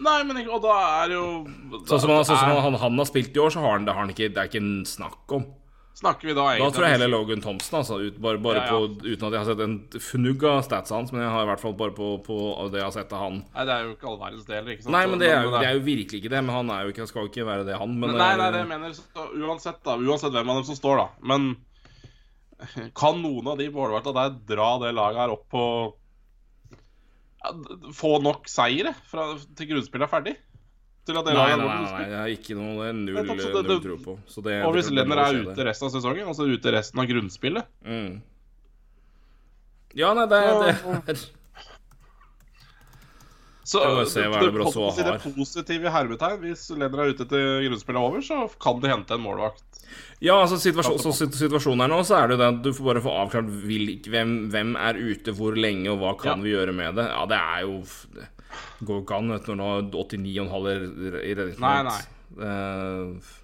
Nei, men ikke, og da er jo Sånn som, han, sånn som han, han har spilt i år, så har han det, har han ikke, det er ikke en snakk om. Snakker vi da Da tror jeg heller Logan Thompson, altså, ut, bare, bare Ja, ja. På, uten at jeg har sett en fnugg av statsa hans, men jeg har i hvert fall bare på, på det jeg har sett av han. Nei, det er jo ikke all verdens deler, ikke sant? Nei, men det er, jo, det er jo virkelig ikke det. Men han er jo ikke, skal ikke være det, han. Men, nei, nei, eh, det jeg mener så, Uansett da Uansett hvem av dem som står, da. Men Kan noen av de målverta der dra det laget her opp på ja, Få nok seire fra, til grunnspillet er ferdig? Til at det Nei, laget nei, nei, jeg har ikke noe det er null, det, så det- null tro på. Så det, Og hvis det- det Lenner er det. ute resten av sesongen, altså ute resten av grunnspillet Mm. Ja, nei, det, det er Så det, det det, det positive hermetegn, hvis Lenner er ute til grunnspillet er over, så kan de hente en målvakt. Ja, altså situasjon, så situasjonen her nå, så er det jo det at du får bare få avklart hvem, hvem er ute hvor lenge, og hva kan Ja. vi gjøre med det. Ja, det er jo Det går ikke an vet når du har 89,5 i- redningsprosent. Nei, nei. Uh,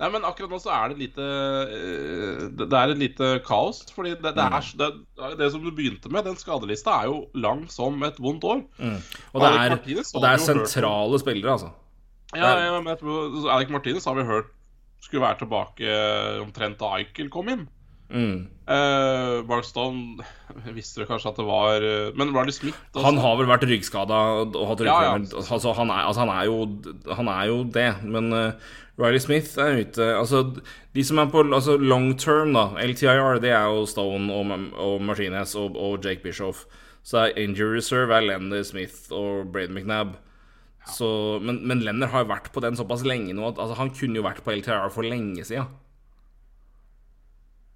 Nei, men akkurat nå så er det et lite eh, Det er et lite kaos. Fordi det, det, er, det, det som du begynte med, den skadelista, er jo lang som et vondt år. og, det er, og det er sentrale hørt spillere, altså. Ja, ja, men jeg tror Alec Martinez har vi hørt skulle være tilbake eh, omtrent da Eichel kom inn. Mm. Uh, Mark Stone visste du kanskje at det var eh, Men Riley Smith også. Han har vel vært ryggskada og hatt Ja, ja. Altså, han, er, altså, han, er jo, han er jo det, men uh, Riley Smith er ute Altså, de som er på altså, long term, da, LTIR, det er jo Stone og, og Martinez og, og Jake Bishoff. Så er injury reserve er Lenny Smith og Braden McNabb. Så, men, men Lenner har jo vært på den såpass lenge nå at altså, han kunne jo vært på LTIR for lenge siden.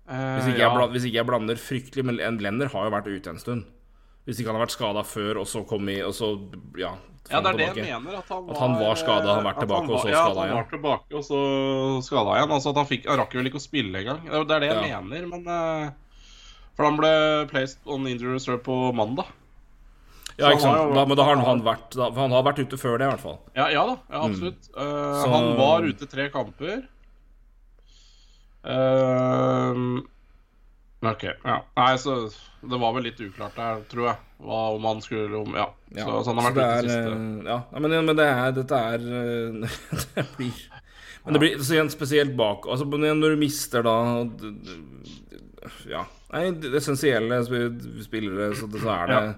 Eh, Hvis ikke, ja. jeg, bla- hvis ikke jeg blander fryktelig Men en Lenner har jo vært ute en stund. Hvis ikke han har vært skada før, og så kom i Og så, ja Ja, det er det jeg mener. At han var, At han var skadet, han har vært tilbake, tilbake, og så han igjen. var tilbake, og så skada igjen. Altså at han, fikk, han rakk vel ikke å spille engang. Det er- det jeg Ja. mener, men eh, For han ble placed on injury reserve på mandag. Ja, ikke sant. Da, men da har han vært da, han har vært ute før det, i hvert fall. Ja, ja da. Ja, absolutt. Mm. Uh, Så- Han var ute tre kamper. Eh, OK. Ja. Nei, så det var vel litt uklart der, tror jeg. Hva, om han skulle om Ja. Ja, så, så han har vært det ute det siste. eh, Ja, men, men det er Dette er eh, Det blir Men det blir så igjen spesielt bak Altså når du mister da Ja. Nei, essensielle spillere, så, det, så er det Ja.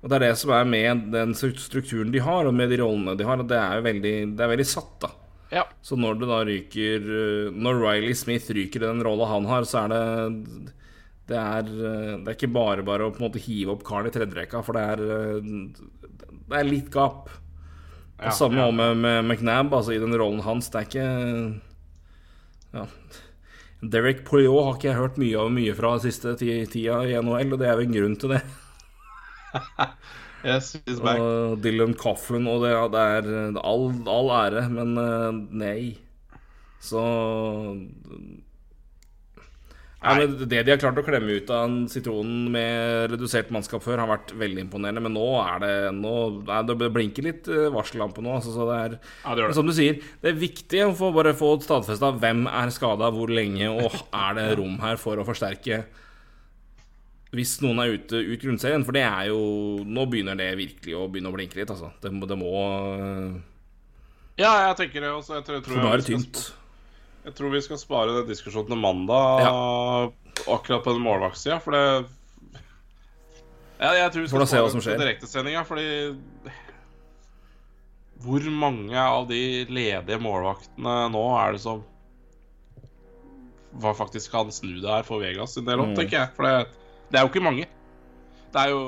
Og det er det som er med den strukturen de har, og med de rollene de har, at det er veldig, det er veldig satt, da. Ja. Så når det da ryker eh, Når Riley Smith ryker i den rolla han har, så er det det er, eh, det er ikke bare bare å på en måte hive opp karen i tredjerekka, for det er eh, Det er litt gap. Ja, det samme ja. med, med McNabb, altså i den rollen hans. Det er ikke Ja. Derek Poyot har ikke jeg hørt mye av mye fra siste tida i NHL, og det er jo en grunn til det. Yes, he's back. Og Dylan Coughlin og det, ja, det er all, all ære, men eh, nei. Så ja, Det de har klart å klemme ut av en sitronen med redusert mannskap før, har vært veldig imponerende. Men nå er det nå, Det blinker litt eh, varsellampe nå. Altså, så det er, Ja, det det. som du sier, det er viktig å få, bare få stadfesta hvem er skada, hvor lenge, og er det rom her for å forsterke hvis noen er ute ut grunnserien. For det er jo Nå begynner det virkelig å begynne å blinke litt, altså. Det, det må eh, Ja, jeg tenker det også. Jeg tror, jeg tror For nå er det tynt. Jeg tror vi skal spare den diskusjonen til mandag, akkurat på den målvaktsida, for det ja, Jeg tror vi skal se hva som skjer. direktesendinga, fordi Hvor mange av de ledige målvaktene nå er det som hva faktisk kan snu det her for Vegas sin del Mm. tenker jeg. For det, det er jo ikke mange. Det er jo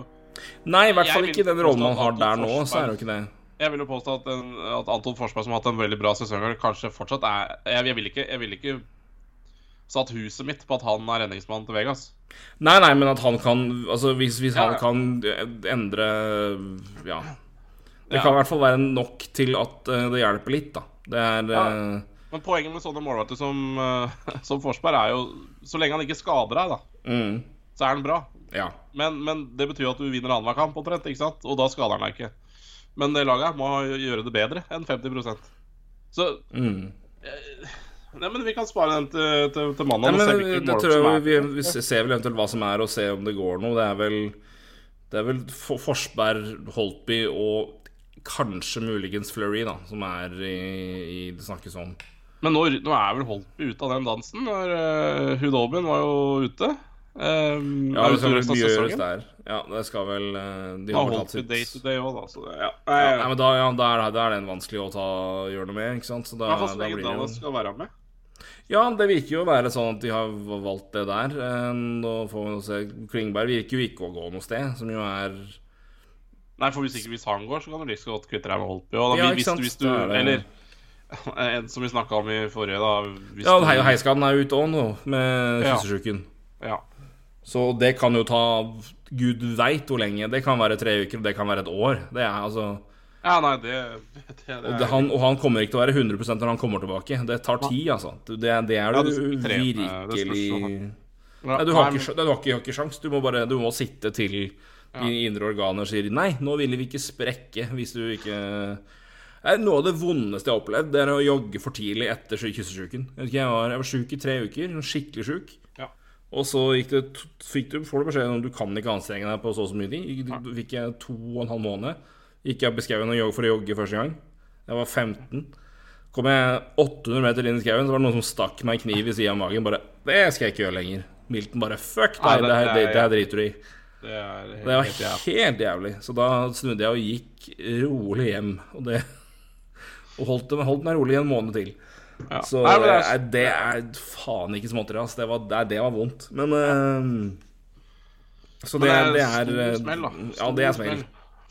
Nei, i hvert fall ikke den rollen man har der nå, så er det jo ikke det. Jeg vil jo påstå at, en, at Anton Forsberg, som har hatt en veldig bra sesong, kanskje fortsatt er Jeg, jeg ville ikke, jeg vil ikke satt huset mitt på at han er redningsmannen til Vegas. Nei, nei, men at han kan Altså, hvis, hvis Ja, han kan endre Ja. Det Ja. kan i hvert fall være nok til at eh, det hjelper litt, da. Det er Ja. eh, Men poenget med sånne målvakter som, eh, som Forsberg er jo Så lenge han ikke skader deg, da, mm, så er han bra. Ja. Men, men det betyr at du vinner annenhver kamp, omtrent, ikke sant? Og da skader han deg ikke. Men det laget må gjøre det bedre enn 50% Så Mm. Nei, men vi kan spare den til, til, til Nei, mandag. og men det, tror jeg vi, vi ser vel eventuelt hva som er, og se om det går noe. Det er vel Det er vel Forsberg, Holtby og kanskje muligens Fleury, da, som er i, i det snakkes om. Men nå, nå er vel Holtby ute av den dansen. Når uh, Hudobin var jo ute. Um, Ja, er det skal mye gjøres der. Ja, det skal vel eh, De har vel tatt sitt day to day òg, da. Så det, ja. ja, nei, men da, ja, da, er, da er den vanskelig å ta, gjøre noe med, ikke sant? Så da, så da blir det jo skal være med. Ja, det virker jo å være sånn at de har valgt det der. Eh, Nå får vi se. Klingberg virker jo ikke å gå noe sted, som jo er Nei, for hvis ikke hvis han går, så kan du like så godt kvitte deg med Holtby. Og da, Ja, hvis, hvis du, er Eller en som vi snakka om i forrige, da. Hvis Ja, du- heiskaden er jo ute òg nå, med Ja. Ja. Så det kan jo ta Gud veit hvor lenge. Det kan være tre uker, og det kan være et år. Det er altså ja, nei, det, det, det, Og, det, han, og han kommer ikke til å være 100 når han kommer tilbake. Det tar tid, altså. Det, det er Ja, du spørs virkelig. Ja, Nei, du har ikke, du har ikke, ikke sjans. Du må bare Du må sitte til dine indre organer sier Nei, nå ville vi ikke sprekke hvis du ikke Noe av det vondeste jeg har opplevd, det er å jogge for tidlig etter kyssesjuken. Jeg var, jeg var sjuk i tre uker. Skikkelig sjuk. Og så det, fikk du, får du beskjed om du kan ikke anstrenge deg på så og så mye tid. Du fikk jeg to og en halv måned. Gikk jeg opp i skauen for å jogge første gang. Jeg var 15. Kom jeg 800 meter inn i skauen, så var det noen som stakk meg en kniv i sida av magen. Bare 'Det skal jeg ikke gjøre lenger'. Milton bare 'fuck deg, det- her- det, det- det her driter du i'. Det er helt, Det var helt helt jævlig. Så da snudde jeg og gikk rolig hjem. Og det Og holdt, holdt meg rolig en måned til. Ja. Så Nei, det er- er, det er faen ikke småtteri, altså. Det var, det, det var vondt. Men uh, Så det, er- det er stor eh, smell, da. Ja, det er Stor smell.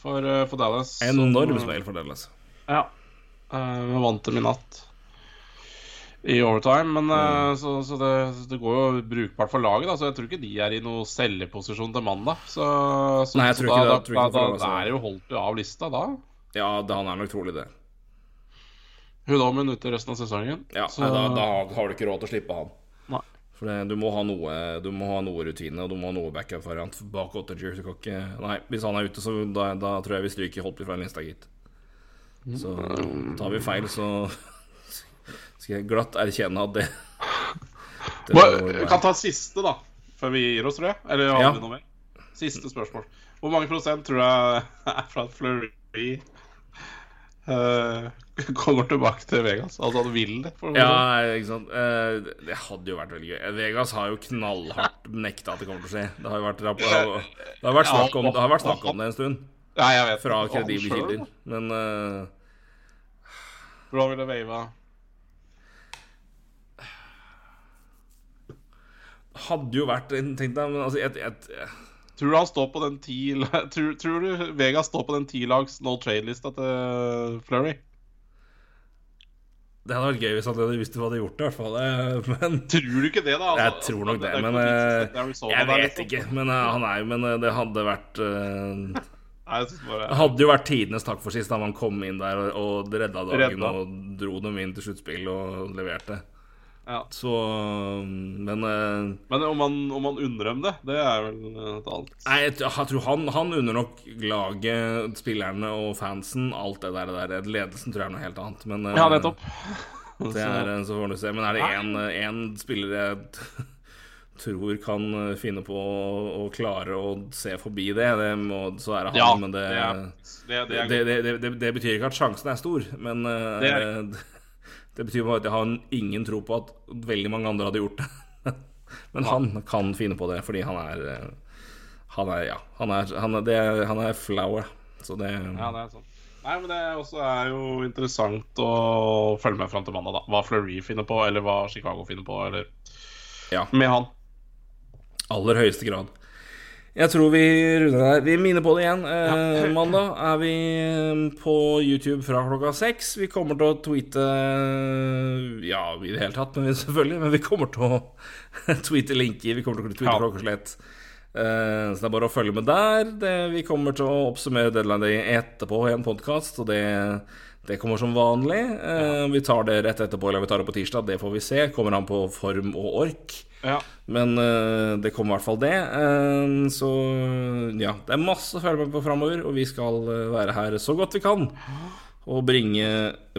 For, eh, for Dallas. Enorm smell for Dallas. Ja. Vi vant dem i natt. I overtime, men eh, så, så det, det går jo brukbart for laget. Da. Så jeg tror ikke de er i noen selgeposisjon til mandag. Så, så, Nei, jeg så ikke da, det. Da, da, da, er jo Holtby av lista da. Ja, han er nok trolig det. Hudomen minutter resten av sesongen. Ja, så, da, da har du ikke råd til å slippe han. Nei. For det, du, må ha noe, du må ha noe rutine, og du må ha noe backup-variant bak Ottager. Du kan ikke Nei, hvis han er ute, så da, da tror jeg vi stryker Holtby fra lista, gitt. Så tar vi feil, så skal jeg glatt erkjenne at det, det Må, Vi kan ta siste, da. Før vi gir oss, tror jeg. Eller har Ja. vi noe mer? Siste spørsmål. Hvor mange prosent tror jeg er fra Fleury eh, kommer tilbake til Vegas? Altså han vil det? For Ja, nei, ikke sant. Uh, det hadde jo vært veldig gøy. Vegas har jo knallhardt nekta at det kommer til å skje. Det har jo vært, rapp- det har vært, snakk, om, det har vært snakk om det en stund, Ja, jeg vet fra kredible kilder. Men uh, Hvordan ville Veiva hadde jo vært Tenk deg, men altså et, et, Tror du han står på den ti tror, tror du Vegas står på den tilags no trade-lista til Flurry? Det hadde vært gøy hvis han hadde visst hva de hadde gjort, i hvert fall. Eh, Men Tror du ikke det, da? Altså, jeg tror nok det. Men eh, jeg vet liksom. ikke. Men eh, han er Men eh, det hadde vært eh, Nei, Det hadde jo vært tidenes takk for sist da man kom inn der og, og redda dagen Redda. og dro dem inn til sluttspill og leverte. Ja. Så Men eh, Men om han, om han unner dem det, det er vel et annet. Nei, jeg, tror- jeg tror han, han unner nok laget, spillerne og fansen alt det der. der. Ledelsen tror jeg er noe helt annet. Men eh, Ja, nettopp. Det er, eh, så får du se. Men er det én, spiller jeg tror kan finne på å, klare å se forbi det, det må, så er det han. Ja, men det, det er, det, det er det, det, det, det, det betyr ikke at sjansen er stor, men Det er det, betyr bare at jeg har ingen tro på at veldig mange andre hadde gjort det. men han kan finne på det, fordi han er eh, Han er, ja, han er, han er, det, han er flower. Så det Ja, det er sånn. Nei, men det også er jo interessant å følge med fram til mandag, da. Hva Fleury finner på, eller hva Chicago finner på, eller Ja. med han. aller høyeste grad. Jeg tror vi runder der. Vi minner på det igjen. Eh, mandag er vi eh, på YouTube fra klokka seks. Vi kommer til å tweete eh, Ja, i det hele tatt, men vi, selvfølgelig. Men vi kommer til å tweete linker. Vi kommer til å tweete Ja. klokkeslett. Eh, så det er bare å følge med der. Det, vi kommer til å oppsummere Deadline Day etterpå i en podkast, og det, det kommer som vanlig. Ja. Vi tar det rett etterpå, eller vi tar det på tirsdag. Det får vi se. Kommer han på form og ork. Ja. Men eh, det kommer i hvert fall det. Eh, så ja, det er masse å følge med på framover, og vi skal eh, være her så godt vi kan. Og bringe,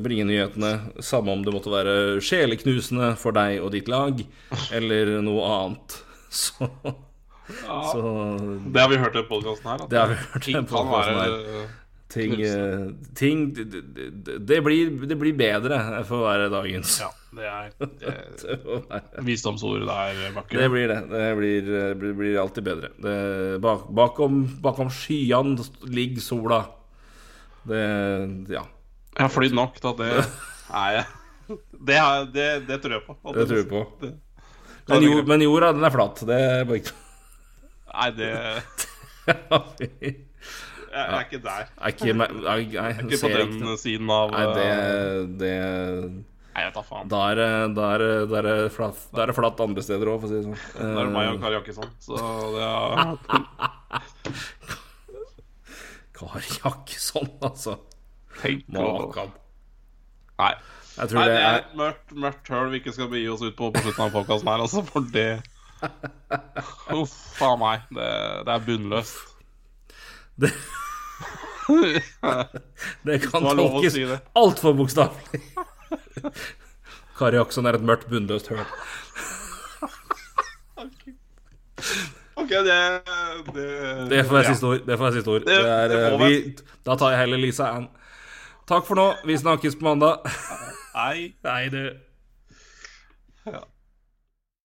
bringe nyhetene, samme om det måtte være sjeleknusende for deg og ditt lag, eller noe annet. Så, så Det har vi hørt i podkasten her. At Det har vi hørt i podkasten her. Ting, eh, ting det, blir, det blir bedre for være dagens. Ja, det er, det er Det får være- visdomsord der, Bakke. Det blir det. Det blir, det blir, blir alltid bedre. Det, bak, bakom, bakom skyene ligger sola. Det Ja. Jeg har flydd nok til at det er jeg Det, er, det, det tror jeg på. Det tror jeg på. Men, jord, men jorda, den er flat. Det er bare ikke nei, det Jeg Jeg er ikke der. Jeg er ikke jeg, jeg, er Ikke på den ikke siden av Nei, det, eh, det Nei, jeg tar faen. Da er det- da er da er flatt, da er det flatt andre steder òg, for å si det sånn. Da er det meg og Kari Jakkesson. Så det er Kari Jakkesson, altså. Tenk Makan. Nei. Jeg tror Nei, det er et mørkt, mørkt høl vi ikke skal begi oss ut på på slutten av podkasten her, altså, for det Huff a meg. Det, det er bunnløst. Det, det kan tolkes si det. altfor bokstavelig. Kari Akson er et mørkt, bunnløst høl. OK, det Det, Det får være ja. siste ord. Det får være siste ord. Det- Det er, det eh, vi, da tar jeg heller Lisa Ann. Takk for nå. Vi snakkes på mandag. Nei. Nei, du. Ja.